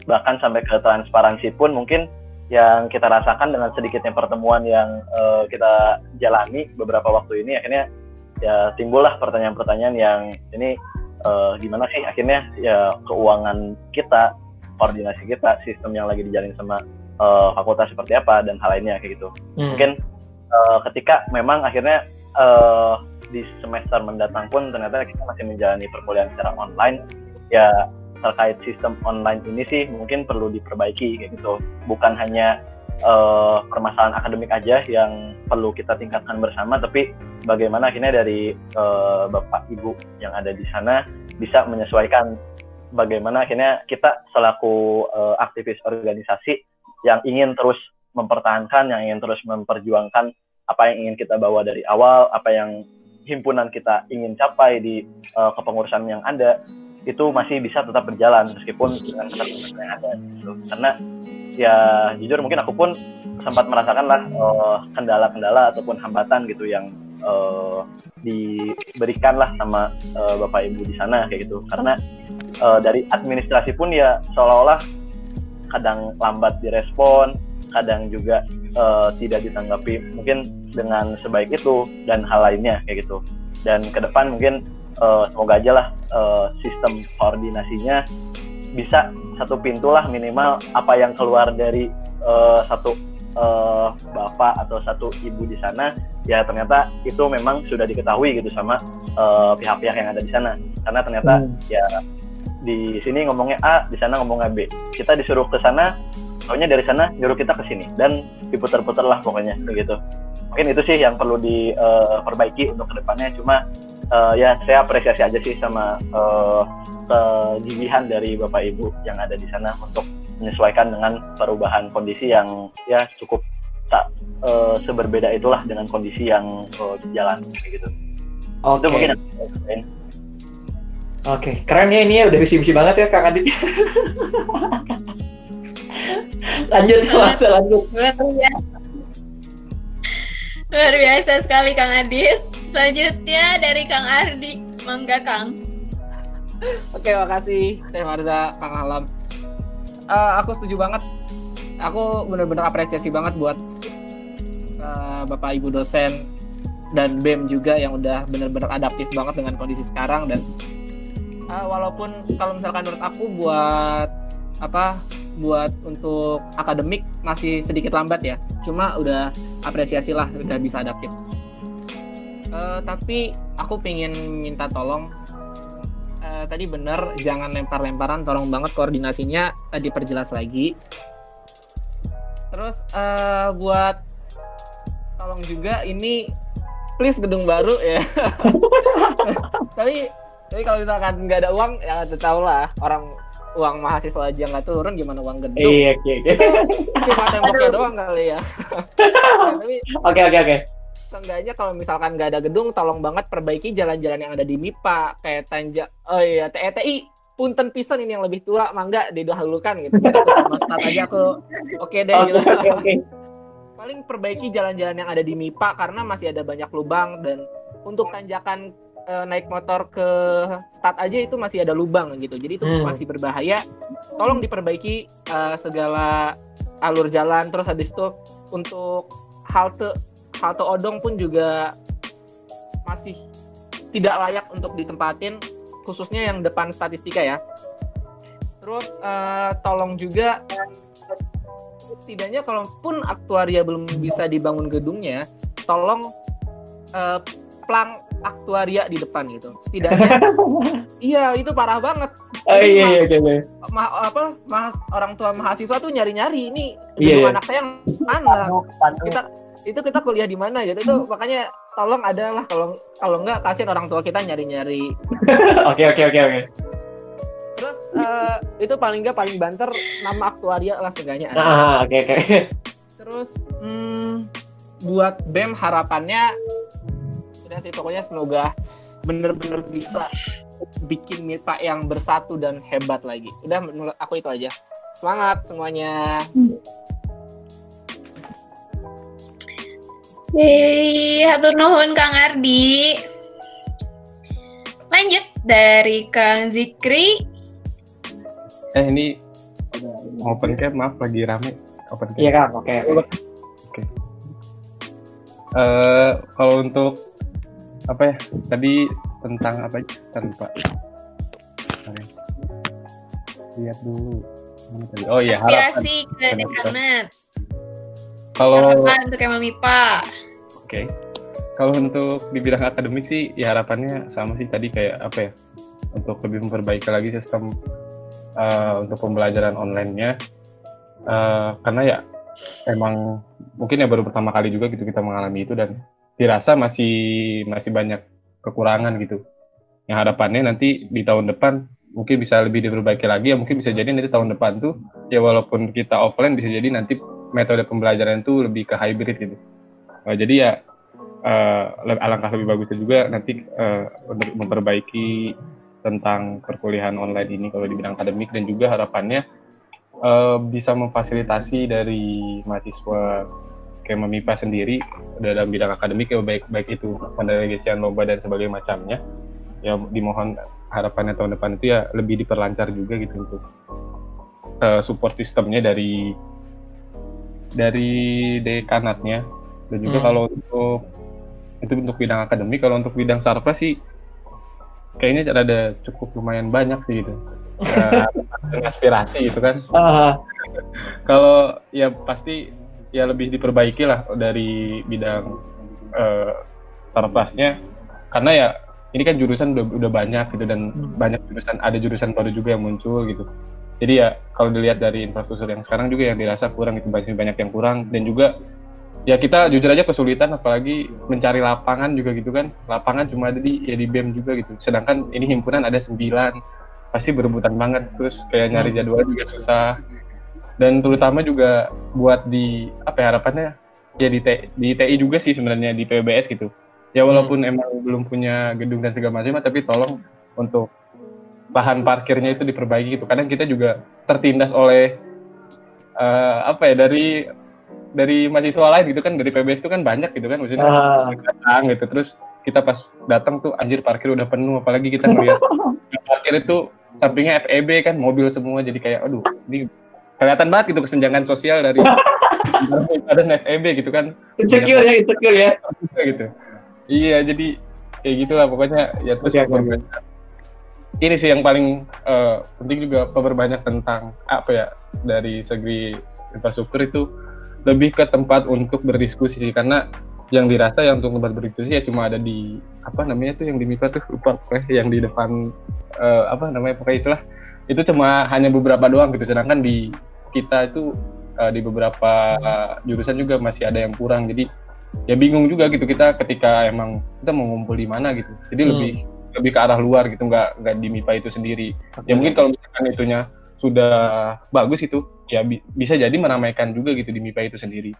Bahkan sampai ke transparansi pun mungkin yang kita rasakan dengan sedikitnya pertemuan yang eh, kita jalani beberapa waktu ini akhirnya ya timbullah pertanyaan-pertanyaan yang ini eh, gimana sih akhirnya ya keuangan kita, koordinasi kita, sistem yang lagi dijalin sama eh, fakultas seperti apa dan hal lainnya kayak gitu. Hmm. Mungkin eh, ketika memang akhirnya eh, di semester mendatang pun ternyata kita masih menjalani perkuliahan secara online, ya terkait sistem online ini sih mungkin perlu diperbaiki kayak gitu. Bukan hanya eh, permasalahan akademik aja yang perlu kita tingkatkan bersama, tapi bagaimana akhirnya dari eh, bapak ibu yang ada di sana bisa menyesuaikan bagaimana akhirnya kita selaku eh, aktivis organisasi yang ingin terus mempertahankan, yang ingin terus memperjuangkan apa yang ingin kita bawa dari awal, apa yang himpunan kita ingin capai di eh, kepengurusan yang ada itu masih bisa tetap berjalan meskipun dengan keterbatasan yang ada gitu. Karena ya jujur mungkin aku pun sempat merasakan lah eh, kendala-kendala ataupun hambatan gitu yang eh, diberikan lah sama eh, bapak ibu di sana kayak gitu. Karena eh, dari administrasi pun ya seolah-olah kadang lambat direspon, kadang juga eh, tidak ditanggapi mungkin dengan sebaik itu dan hal lainnya kayak gitu. Dan ke depan mungkin eh, semoga aja lah eh, sistem koordinasinya bisa satu pintu lah minimal apa yang keluar dari eh, satu eh, bapak atau satu ibu di sana ya ternyata itu memang sudah diketahui gitu sama eh, pihak-pihak yang ada di sana. Karena ternyata ya di sini ngomongnya A, di sana ngomongnya B. Kita disuruh ke sana, soalnya dari sana nyuruh kita ke sini dan diputar-putar lah pokoknya begitu. Mungkin itu sih yang perlu diperbaiki untuk ke depannya. Cuma eh, ya saya apresiasi aja sih sama eh, kegigihan dari bapak ibu yang ada di sana untuk menyesuaikan dengan perubahan kondisi yang ya cukup tak eh, seberbeda itulah dengan kondisi yang eh, jalan kayak gitu. Oke. Itu mungkin Oke, keren ya ini ya udah visi-visi banget ya Kang Adit. lanjut Mas, lanjut. Luar biasa. Luar biasa sekali Kang Adit. Selanjutnya dari Kang Ardi. Mangga Kang. Oke, makasih Teh Marza, Kang Alam. Eh, aku setuju banget. Aku bener-bener apresiasi banget buat eh, Bapak Ibu dosen dan BEM juga yang udah bener-bener adaptif banget dengan kondisi sekarang dan eh, walaupun kalau misalkan menurut aku buat apa buat untuk akademik masih sedikit lambat ya. Cuma udah apresiasi lah udah bisa adaptif. Eh, tapi aku pengen minta tolong. Eh, tadi bener jangan lempar-lemparan tolong banget koordinasinya eh, diperjelas lagi. Terus eh, buat tolong juga ini please gedung baru ya. *laughs* Tapi tapi kalau misalkan nggak ada uang ya tahu lah orang uang mahasiswa aja nggak turun gimana uang gedung Iya, oke, oke. cuma temboknya doang kali ya *laughs* Oke, oke, oke. seenggaknya kalau misalkan nggak ada gedung tolong banget perbaiki jalan-jalan yang ada di MIPA kayak Tanja oh iya TETI punten pisan ini yang lebih tua mangga didahulukan gitu aku sama start aja aku oke deh Oke, gitu oke, oke. paling perbaiki jalan-jalan yang ada di MIPA karena masih ada banyak lubang dan untuk tanjakan eh, naik motor ke start aja itu masih ada lubang gitu. Jadi itu Hmm. masih berbahaya. Tolong diperbaiki eh, segala alur jalan. Terus habis itu untuk halte halte odong pun juga masih tidak layak untuk ditempatin khususnya yang depan statistika ya. Terus eh, tolong juga setidaknya kalaupun aktuaria belum bisa dibangun gedungnya tolong eh, plang aktuaria di depan gitu setidaknya *laughs* iya itu parah banget Oh iya, iya, oke, oke. Ma- apa mahas- orang tua mahasiswa tuh nyari-nyari ini Iya, iya. anak saya yang mana kita itu kita kuliah di mana gitu itu makanya tolong ada lah kalau kalau enggak kasihan orang tua kita nyari-nyari *laughs* Oke, oke, oke, oke. terus eh, itu paling enggak paling banter nama aktuaria lah seenggaknya ada. Ah, oke, oke. terus hmm, buat bem harapannya udah sih pokoknya semoga bener-bener bisa bikin MIPA yang bersatu dan hebat lagi udah menurut aku itu aja semangat semuanya Yeay, hatur nuhun Kang Ardi. Lanjut dari Kang Zikri. Eh ini open cam maaf lagi rame open cam. Iya, Kang, oke. Oke. Eh, kalau untuk apa ya tadi tentang apa Sorry. lihat dulu Mana tadi? oh iya harapan Aspirasi ke dekanat. kalau Harapan untuk Kema MIPA. Oke. Kalau untuk di bidang akademik sih ya harapannya sama sih tadi kayak apa ya? Untuk lebih memperbaiki lagi sistem eh, untuk pembelajaran online-nya. Eh, karena ya emang mungkin ya baru pertama kali juga gitu kita mengalami itu dan dirasa masih masih banyak kekurangan gitu. Yang harapannya nanti di tahun depan mungkin bisa lebih diperbaiki lagi ya mungkin bisa jadi nanti tahun depan tuh ya walaupun kita offline bisa jadi nanti metode pembelajaran itu lebih ke hybrid gitu. Eh, jadi ya le- alangkah lebih bagusnya juga nanti untuk memperbaiki tentang perkuliahan online ini kalau di bidang akademik dan juga harapannya eh, bisa memfasilitasi dari mahasiswa Kema MIPA sendiri dalam bidang akademik ya baik baik itu pendelegasian lomba dan sebagainya macamnya ya dimohon harapannya tahun depan itu ya lebih diperlancar juga gitu untuk eh, support sistemnya dari dari dekanatnya. Dan juga Hmm. kalau untuk itu untuk bidang akademik kalau untuk bidang sarpras sih kayaknya ada cukup lumayan banyak sih gitu. *laughs* Dengan aspirasi gitu kan. Ah, kalau ya pasti ya lebih diperbaiki lah dari bidang sarprasnya karena ya ini kan jurusan udah, udah banyak gitu dan banyak jurusan ada jurusan baru juga yang muncul gitu. Jadi ya kalau dilihat dari infrastruktur yang sekarang juga yang dirasa kurang itu banyak banyak yang kurang. Dan juga ya kita jujur aja kesulitan apalagi mencari lapangan juga gitu kan. Lapangan cuma ada di ya di BEM juga gitu. Sedangkan ini himpunan ada sembilan pasti berebutan banget. Terus kayak nyari jadwal juga susah dan terutama juga buat di apa ya harapannya ya di, T- di TI juga sih sebenarnya di PBS gitu. Ya walaupun emang belum punya gedung dan segala macam tapi tolong untuk bahan parkirnya itu diperbaiki gitu. Kadang kita juga tertindas oleh eh, apa ya dari dari mahasiswa lain gitu kan. Dari PBS itu kan banyak gitu kan maksudnya Ah. datang gitu. Terus kita pas datang tuh anjir parkir udah penuh. Apalagi kita ngeliat *laughs* parkir itu sampingnya FEB kan mobil semua. Jadi kayak aduh ini kelihatan banget gitu kesenjangan sosial dari *laughs* ada FEB gitu kan insecure ya, insecure ya. gitu iya jadi kayak gitulah pokoknya ya terus oke. memperbanyak. ini sih yang paling eh, penting juga memperbanyak tentang apa ya dari segi infrastruktur itu lebih ke tempat untuk berdiskusi sih karena yang dirasa yang untuk tempat berdiskusi ya cuma ada di apa namanya tuh yang di MIPA tuh lupa pokoknya yang di depan eh, apa namanya pokoknya itulah itu cuma hanya beberapa doang gitu sedangkan di kita itu eh, di beberapa jurusan juga masih ada yang kurang. Jadi ya bingung juga gitu kita ketika emang kita mau ngumpul di mana gitu. Jadi Hmm. lebih lebih ke arah luar gitu nggak nggak di MIPA itu sendiri. Ya mungkin kalau misalkan itunya sudah bagus itu ya bi- bisa jadi meramaikan juga gitu di MIPA itu sendiri.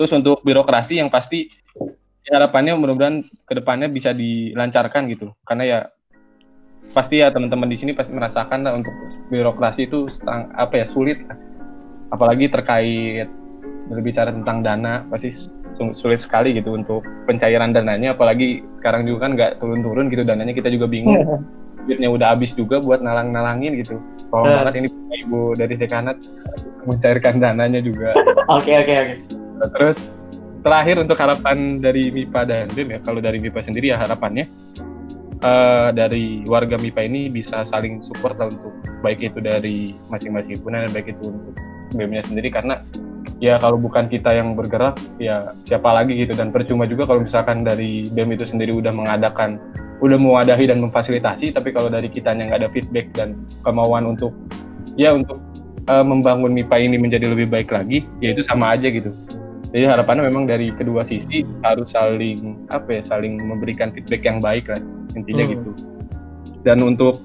Terus untuk birokrasi yang pasti ya harapannya mudah-mudahan ke depannya bisa dilancarkan gitu. Karena ya pasti ya teman-teman di sini pasti merasakan lah untuk birokrasi itu setang, apa ya sulit apalagi terkait berbicara tentang dana pasti su- sulit sekali gitu untuk pencairan dananya. Apalagi sekarang juga kan nggak turun-turun gitu dananya kita juga bingung. *laughs* Duitnya udah habis juga buat nalang-nalangin gitu. Tolong Hmm. banget ini ibu dari dekanat mencairkan dananya juga. *laughs* Oke, oke, oke. terus terakhir untuk harapan dari MIPA dan BEM ya kalau dari MIPA sendiri ya harapannya eh, dari warga MIPA ini bisa saling support lah untuk baik itu dari masing-masing himpunan dan baik itu untuk BEM-nya sendiri. Karena ya kalau bukan kita yang bergerak ya siapa lagi gitu. Dan percuma juga kalau misalkan dari BEM itu sendiri udah mengadakan udah mewadahi dan memfasilitasi tapi kalau dari kitanya nggak ada feedback dan kemauan untuk ya untuk eh, membangun MIPA ini menjadi lebih baik lagi ya itu sama aja gitu. Jadi harapannya memang dari kedua sisi harus saling apa ya saling memberikan feedback yang baik lah intinya Hmm. gitu. Dan untuk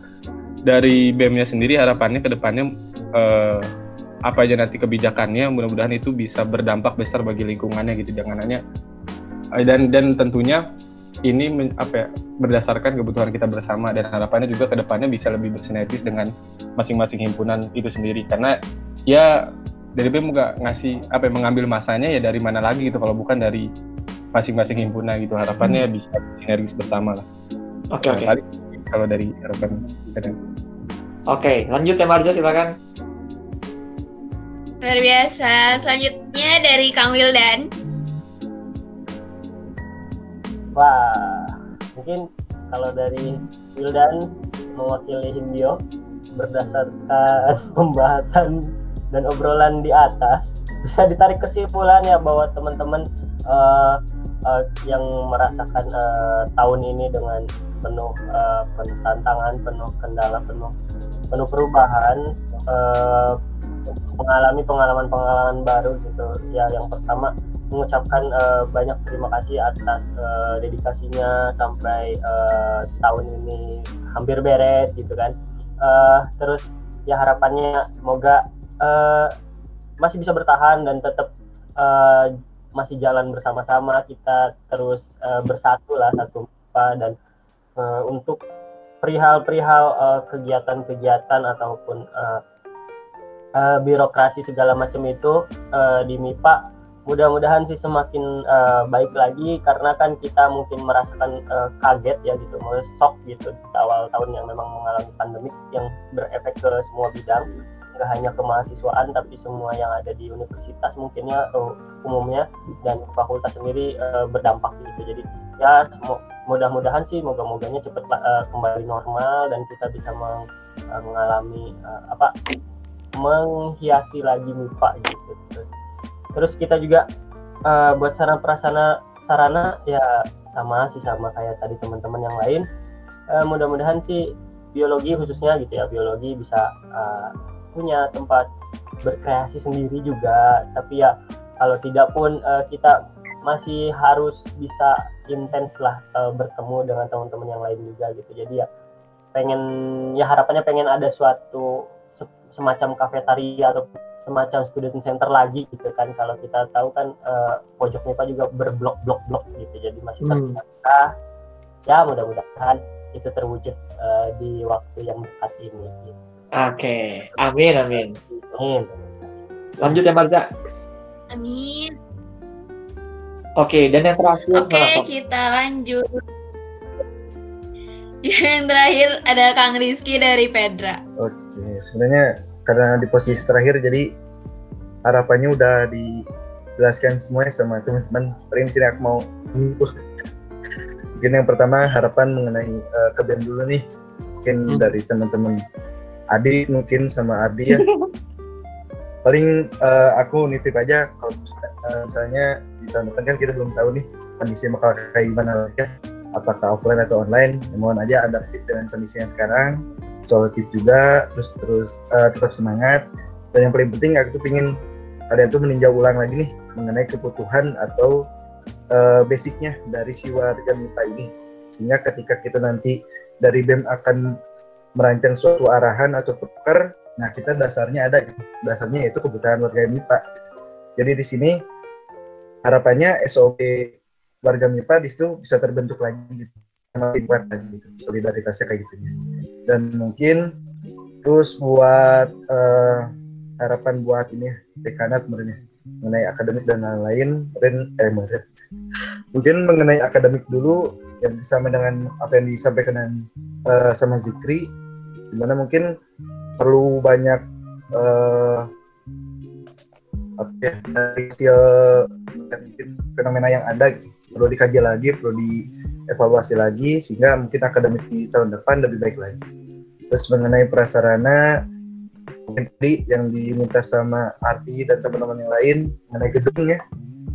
dari BEM-nya sendiri harapannya ke depannya eh, apa aja nanti kebijakannya mudah-mudahan itu bisa berdampak besar bagi lingkungannya gitu jangan hanya eh, dan dan tentunya ini men- apa ya berdasarkan kebutuhan kita bersama. Dan harapannya juga ke depannya bisa lebih bersinergis dengan masing-masing himpunan itu sendiri. Karena ya dari BEM juga ngasih apa ya, mengambil masanya ya dari mana lagi gitu kalau bukan dari masing-masing himpunan gitu. Harapannya bisa sinergis bersama lah. Oke, oke. Paling Kalau dari harapan. Oke, lanjut ya Marza silakan. Luar biasa. Selanjutnya dari Kang Wildan. Wah, mungkin kalau dari Wildan mewakili Hindio berdasarkan *laughs* pembahasan dan obrolan di atas bisa ditarik kesimpulan ya bahwa teman-teman uh, uh, yang merasakan uh, tahun ini dengan penuh uh, tantangan, penuh kendala, penuh penuh perubahan, uh, mengalami pengalaman-pengalaman baru gitu. Ya, yang pertama mengucapkan uh, banyak terima kasih atas uh, dedikasinya sampai uh, tahun ini hampir beres gitu kan. Uh, terus ya harapannya semoga uh, masih bisa bertahan dan tetap uh, masih jalan bersama-sama kita terus uh, bersatu lah satu dan uh, untuk perihal-perihal uh, kegiatan-kegiatan ataupun uh, uh, birokrasi segala macam itu uh, di MIPA mudah-mudahan sih semakin uh, baik lagi karena kan kita mungkin merasakan uh, kaget ya gitu, shock gitu di awal tahun yang memang mengalami pandemi yang berefek ke semua bidang nggak hanya kemahasiswaan tapi semua yang ada di universitas mungkinnya uh, umumnya dan fakultas sendiri uh, berdampak gitu. Jadi ya mudah-mudahan sih moga-moganya cepat uh, kembali normal dan kita bisa meng, uh, mengalami uh, apa menghiasi lagi MIPA gitu. Terus terus kita juga uh, buat sarana prasarana sarana ya sama sih sama kayak tadi teman-teman yang lain. Uh, mudah-mudahan sih biologi khususnya gitu ya biologi bisa uh, punya tempat berkreasi sendiri juga. Tapi ya kalau tidak pun uh, kita masih harus bisa intens lah uh, bertemu dengan teman-teman yang lain juga gitu. Jadi ya pengen ya harapannya pengen ada suatu semacam kafetaria atau semacam student center lagi gitu kan. Kalau kita tahu kan uh, pojok MIPA juga berblok-blok-blok gitu. Jadi masih hmm. terpisah ya mudah-mudahan itu terwujud uh, di waktu yang dekat ini gitu. oke. Okay. amin amin. Amin. Lanjut ya Marza amin oke okay, dan yang terakhir oke okay, kita lanjut yang terakhir ada Kang Rizky dari Pedra. Oke, okay. sebenarnya karena di posisi terakhir jadi harapannya udah dijelaskan semuanya sama teman-teman. Tapi sini aku mau mungkin yang pertama harapan mengenai uh, ke BEM dulu nih. Mungkin hmm. dari teman-teman Adi mungkin sama Ardi ya. *laughs* Paling uh, aku nitip aja kalau uh, misalnya di tahun depan kan kita belum tahu nih kondisi bakal kayak gimana ya. Apakah offline atau online mohon aja adaptif dengan kondisi yang sekarang solutif juga terus terus uh, tetap semangat. Dan yang paling penting aku tuh pingin kalian tuh meninjau ulang lagi nih mengenai kebutuhan atau uh, basicnya dari si warga MIPA ini. Sehingga ketika kita nanti dari BEM akan merancang suatu arahan atau proker nah kita dasarnya ada gitu. Dasarnya yaitu kebutuhan warga MIPA jadi di sini harapannya SOP warga MIPA di situ bisa terbentuk lagi gitu sama kuat lagi gitu solidaritasnya kayak gitu dan mungkin terus buat uh, harapan buat ini dekanat menurutnya mengenai akademik dan lain-lain eh meren. mungkin mengenai akademik dulu yang bersama dengan apa yang disampaikan uh, sama Zikri di mana mungkin perlu banyak uh, apa ya dari mungkin fenomena yang ada gitu perlu dikaji lagi, perlu dievaluasi lagi sehingga mungkin akademik di tahun depan lebih baik lagi. Terus mengenai prasarana tadi yang diminta sama Arti dan teman-teman yang lain mengenai gedung ya,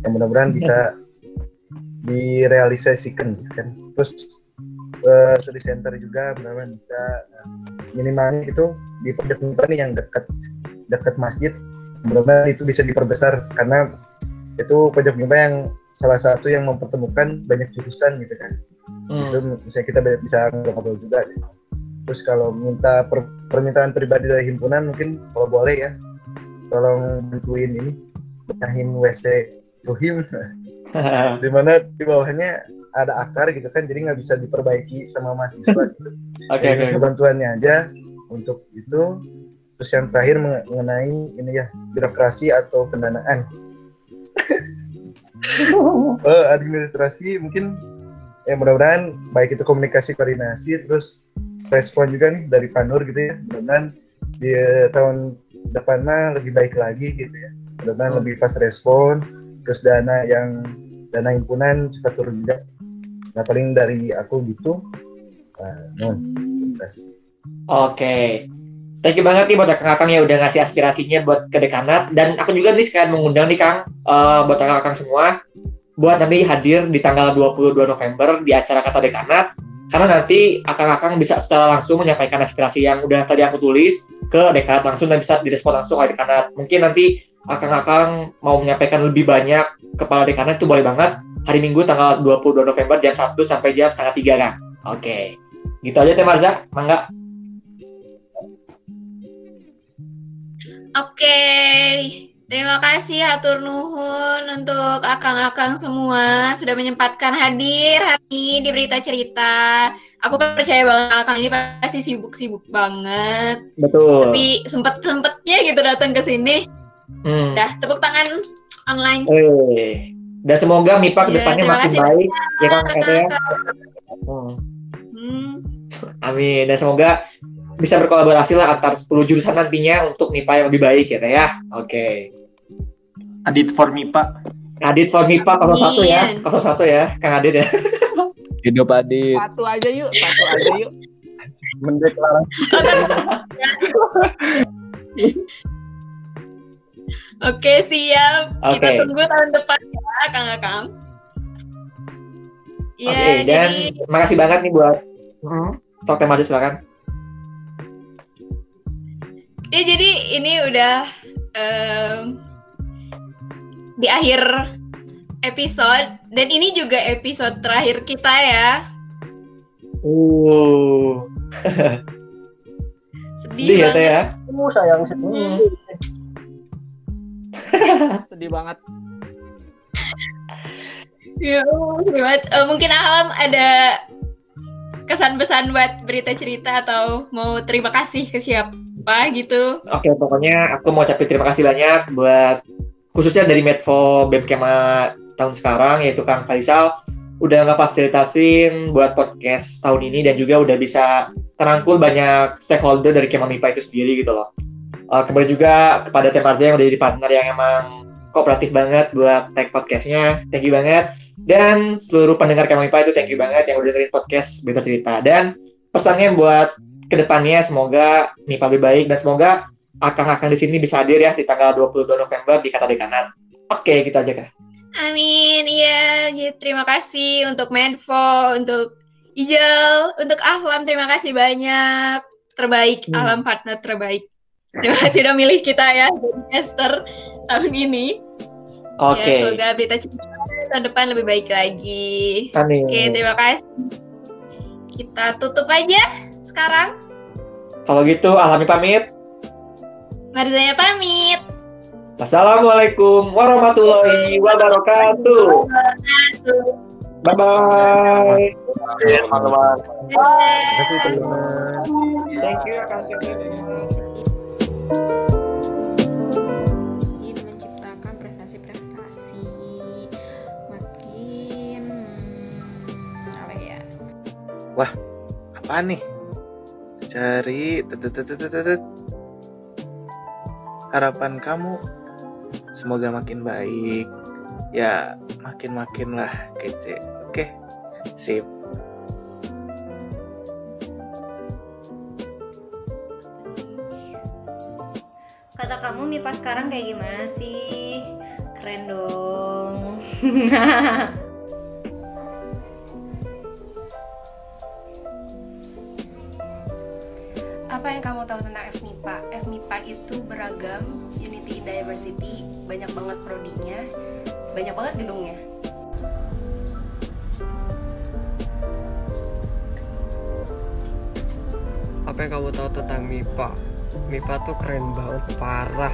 yang mudah-mudahan bisa direalisasikan kan. Terus uh, study center juga mudah-mudahan bisa uh, minimalnya itu di pojok yang dekat dekat masjid mudah-mudahan itu bisa diperbesar karena itu pojok yang salah satu yang mempertemukan banyak jurusan gitu kan hmm. misalnya kita bisa ngobrol juga gitu. terus kalau minta per, permintaan pribadi dari himpunan mungkin kalau boleh ya tolong bantuin ini benahin WC Ruhim *laughs* di mana di bawahnya ada akar gitu kan jadi nggak bisa diperbaiki sama mahasiswa gitu. *laughs* Oke okay, okay. bantuannya aja untuk itu terus yang terakhir mengenai ini ya birokrasi atau pendanaan oh, *laughs* administrasi mungkin ya mudah-mudahan baik itu komunikasi koordinasi terus respon juga nih dari Panur gitu ya mudah-mudahan di tahun depan mah lebih baik lagi gitu ya mudah-mudahan hmm. lebih fast respon terus dana yang dana himpunan cepat turun juga nah paling dari aku gitu uh, non tes Oke. Thank you banget nih buat kakak-kakak yang udah ngasih aspirasinya buat ke dekanat. Dan aku juga nih sekalian mengundang nih Kang, eh, buat kakak-kakak semua, buat nanti hadir di tanggal 22 November di acara kata dekanat. Karena nanti kakak-kakak bisa secara langsung menyampaikan aspirasi yang udah tadi aku tulis ke dekanat langsung dan bisa direspon langsung oleh dekanat. Mungkin nanti kakak-kakak mau menyampaikan lebih banyak kepala dekanat itu boleh banget. Hari Minggu tanggal 22 November jam 1 sampai jam setengah 3 kan. Oke. Gitu aja Teh Marza, mangga. Oke, terima kasih Hatur Nuhun untuk akang-akang semua sudah menyempatkan hadir hari ini di berita cerita. Aku percaya banget akang ini pasti sibuk-sibuk banget. Betul. Tapi sempet-sempetnya gitu datang ke sini. Hmm. Dah, tepuk tangan online. Eh, dan semoga MIPA ke Iya, depannya terima makin kasih baik, ya kan? Hmm. Hmm. Amin. Dan semoga bisa berkolaborasi lah antar 10 jurusan nantinya untuk MIPA yang lebih baik ya Teh ya. Oke. Adit for MIPA. Adit for MIPA 01 ya. Amin. 01 ya, Kang Adit ya. Hidup Adit. Satu aja yuk, satu aja yuk. Mendeklarasi. *laughs* Oke, siap. Kita Oke. tunggu tahun depan ya, Kang-Akang. Iya, Oke, dan jadi makasih banget nih buat hmm, Sok Teh Madu silakan. Ya jadi ini udah em, di akhir episode dan ini juga episode terakhir kita ya. Uh. *laughs* Sedih, Sedih ya banget. ya. Uh, sayang sedih. *laughs* Sedih banget. Ya, sedih banget. Eh, mungkin Alam ada kesan-pesan buat berita cerita atau mau terima kasih ke siapa gitu. Oke, pokoknya aku mau ucapin terima kasih banyak buat khususnya dari Medfo BEM Kema tahun sekarang yaitu Kang Faisal udah ngefasilitasin buat podcast tahun ini dan juga udah bisa terangkul banyak stakeholder dari Kema MIPA itu sendiri gitu loh. Uh, kemudian juga kepada Teh Marza yang udah jadi partner yang emang kooperatif banget buat tag podcastnya, thank you banget. Dan seluruh pendengar Kema MIPA itu thank you banget yang udah dengerin podcast Beta Cerita. Dan pesannya buat ke depannya semoga MIPA lebih baik dan semoga akang-akang di sini bisa hadir ya di tanggal 22 November di Kata Dekanat. Oke, gitu aja kak. Amin, iya. gitu. Terima kasih untuk Medfo, untuk Ijel, untuk Ahlam. Terima kasih banyak. Terbaik, Hmm. Ahlam partner terbaik. Terima kasih udah milih kita ya caster tahun ini. Oke. Ya, semoga berita tahun depan lebih baik lagi. Amin. Oke, terima kasih. Kita tutup aja sekarang. Kalau gitu, alami pamit. Marzanya pamit. Wassalamualaikum warahmatullahi wabarakatuh. Bye bye. teman-teman Thank you, menciptakan prestasi-prestasi makin hmm, apa ya Wah, apa nih? Cari harapan kamu semoga makin baik. Ya, makin-makin lah kece. Oke, sip. Kata kamu MIPA sekarang kayak gimana sih? Keren dong. *laughs* apa yang kamu tahu tentang FMIPA? FMIPA itu beragam, unity diversity, banyak banget prodinya, banyak banget gedungnya. apa yang kamu tahu tentang MIPA MIPA tuh keren banget parah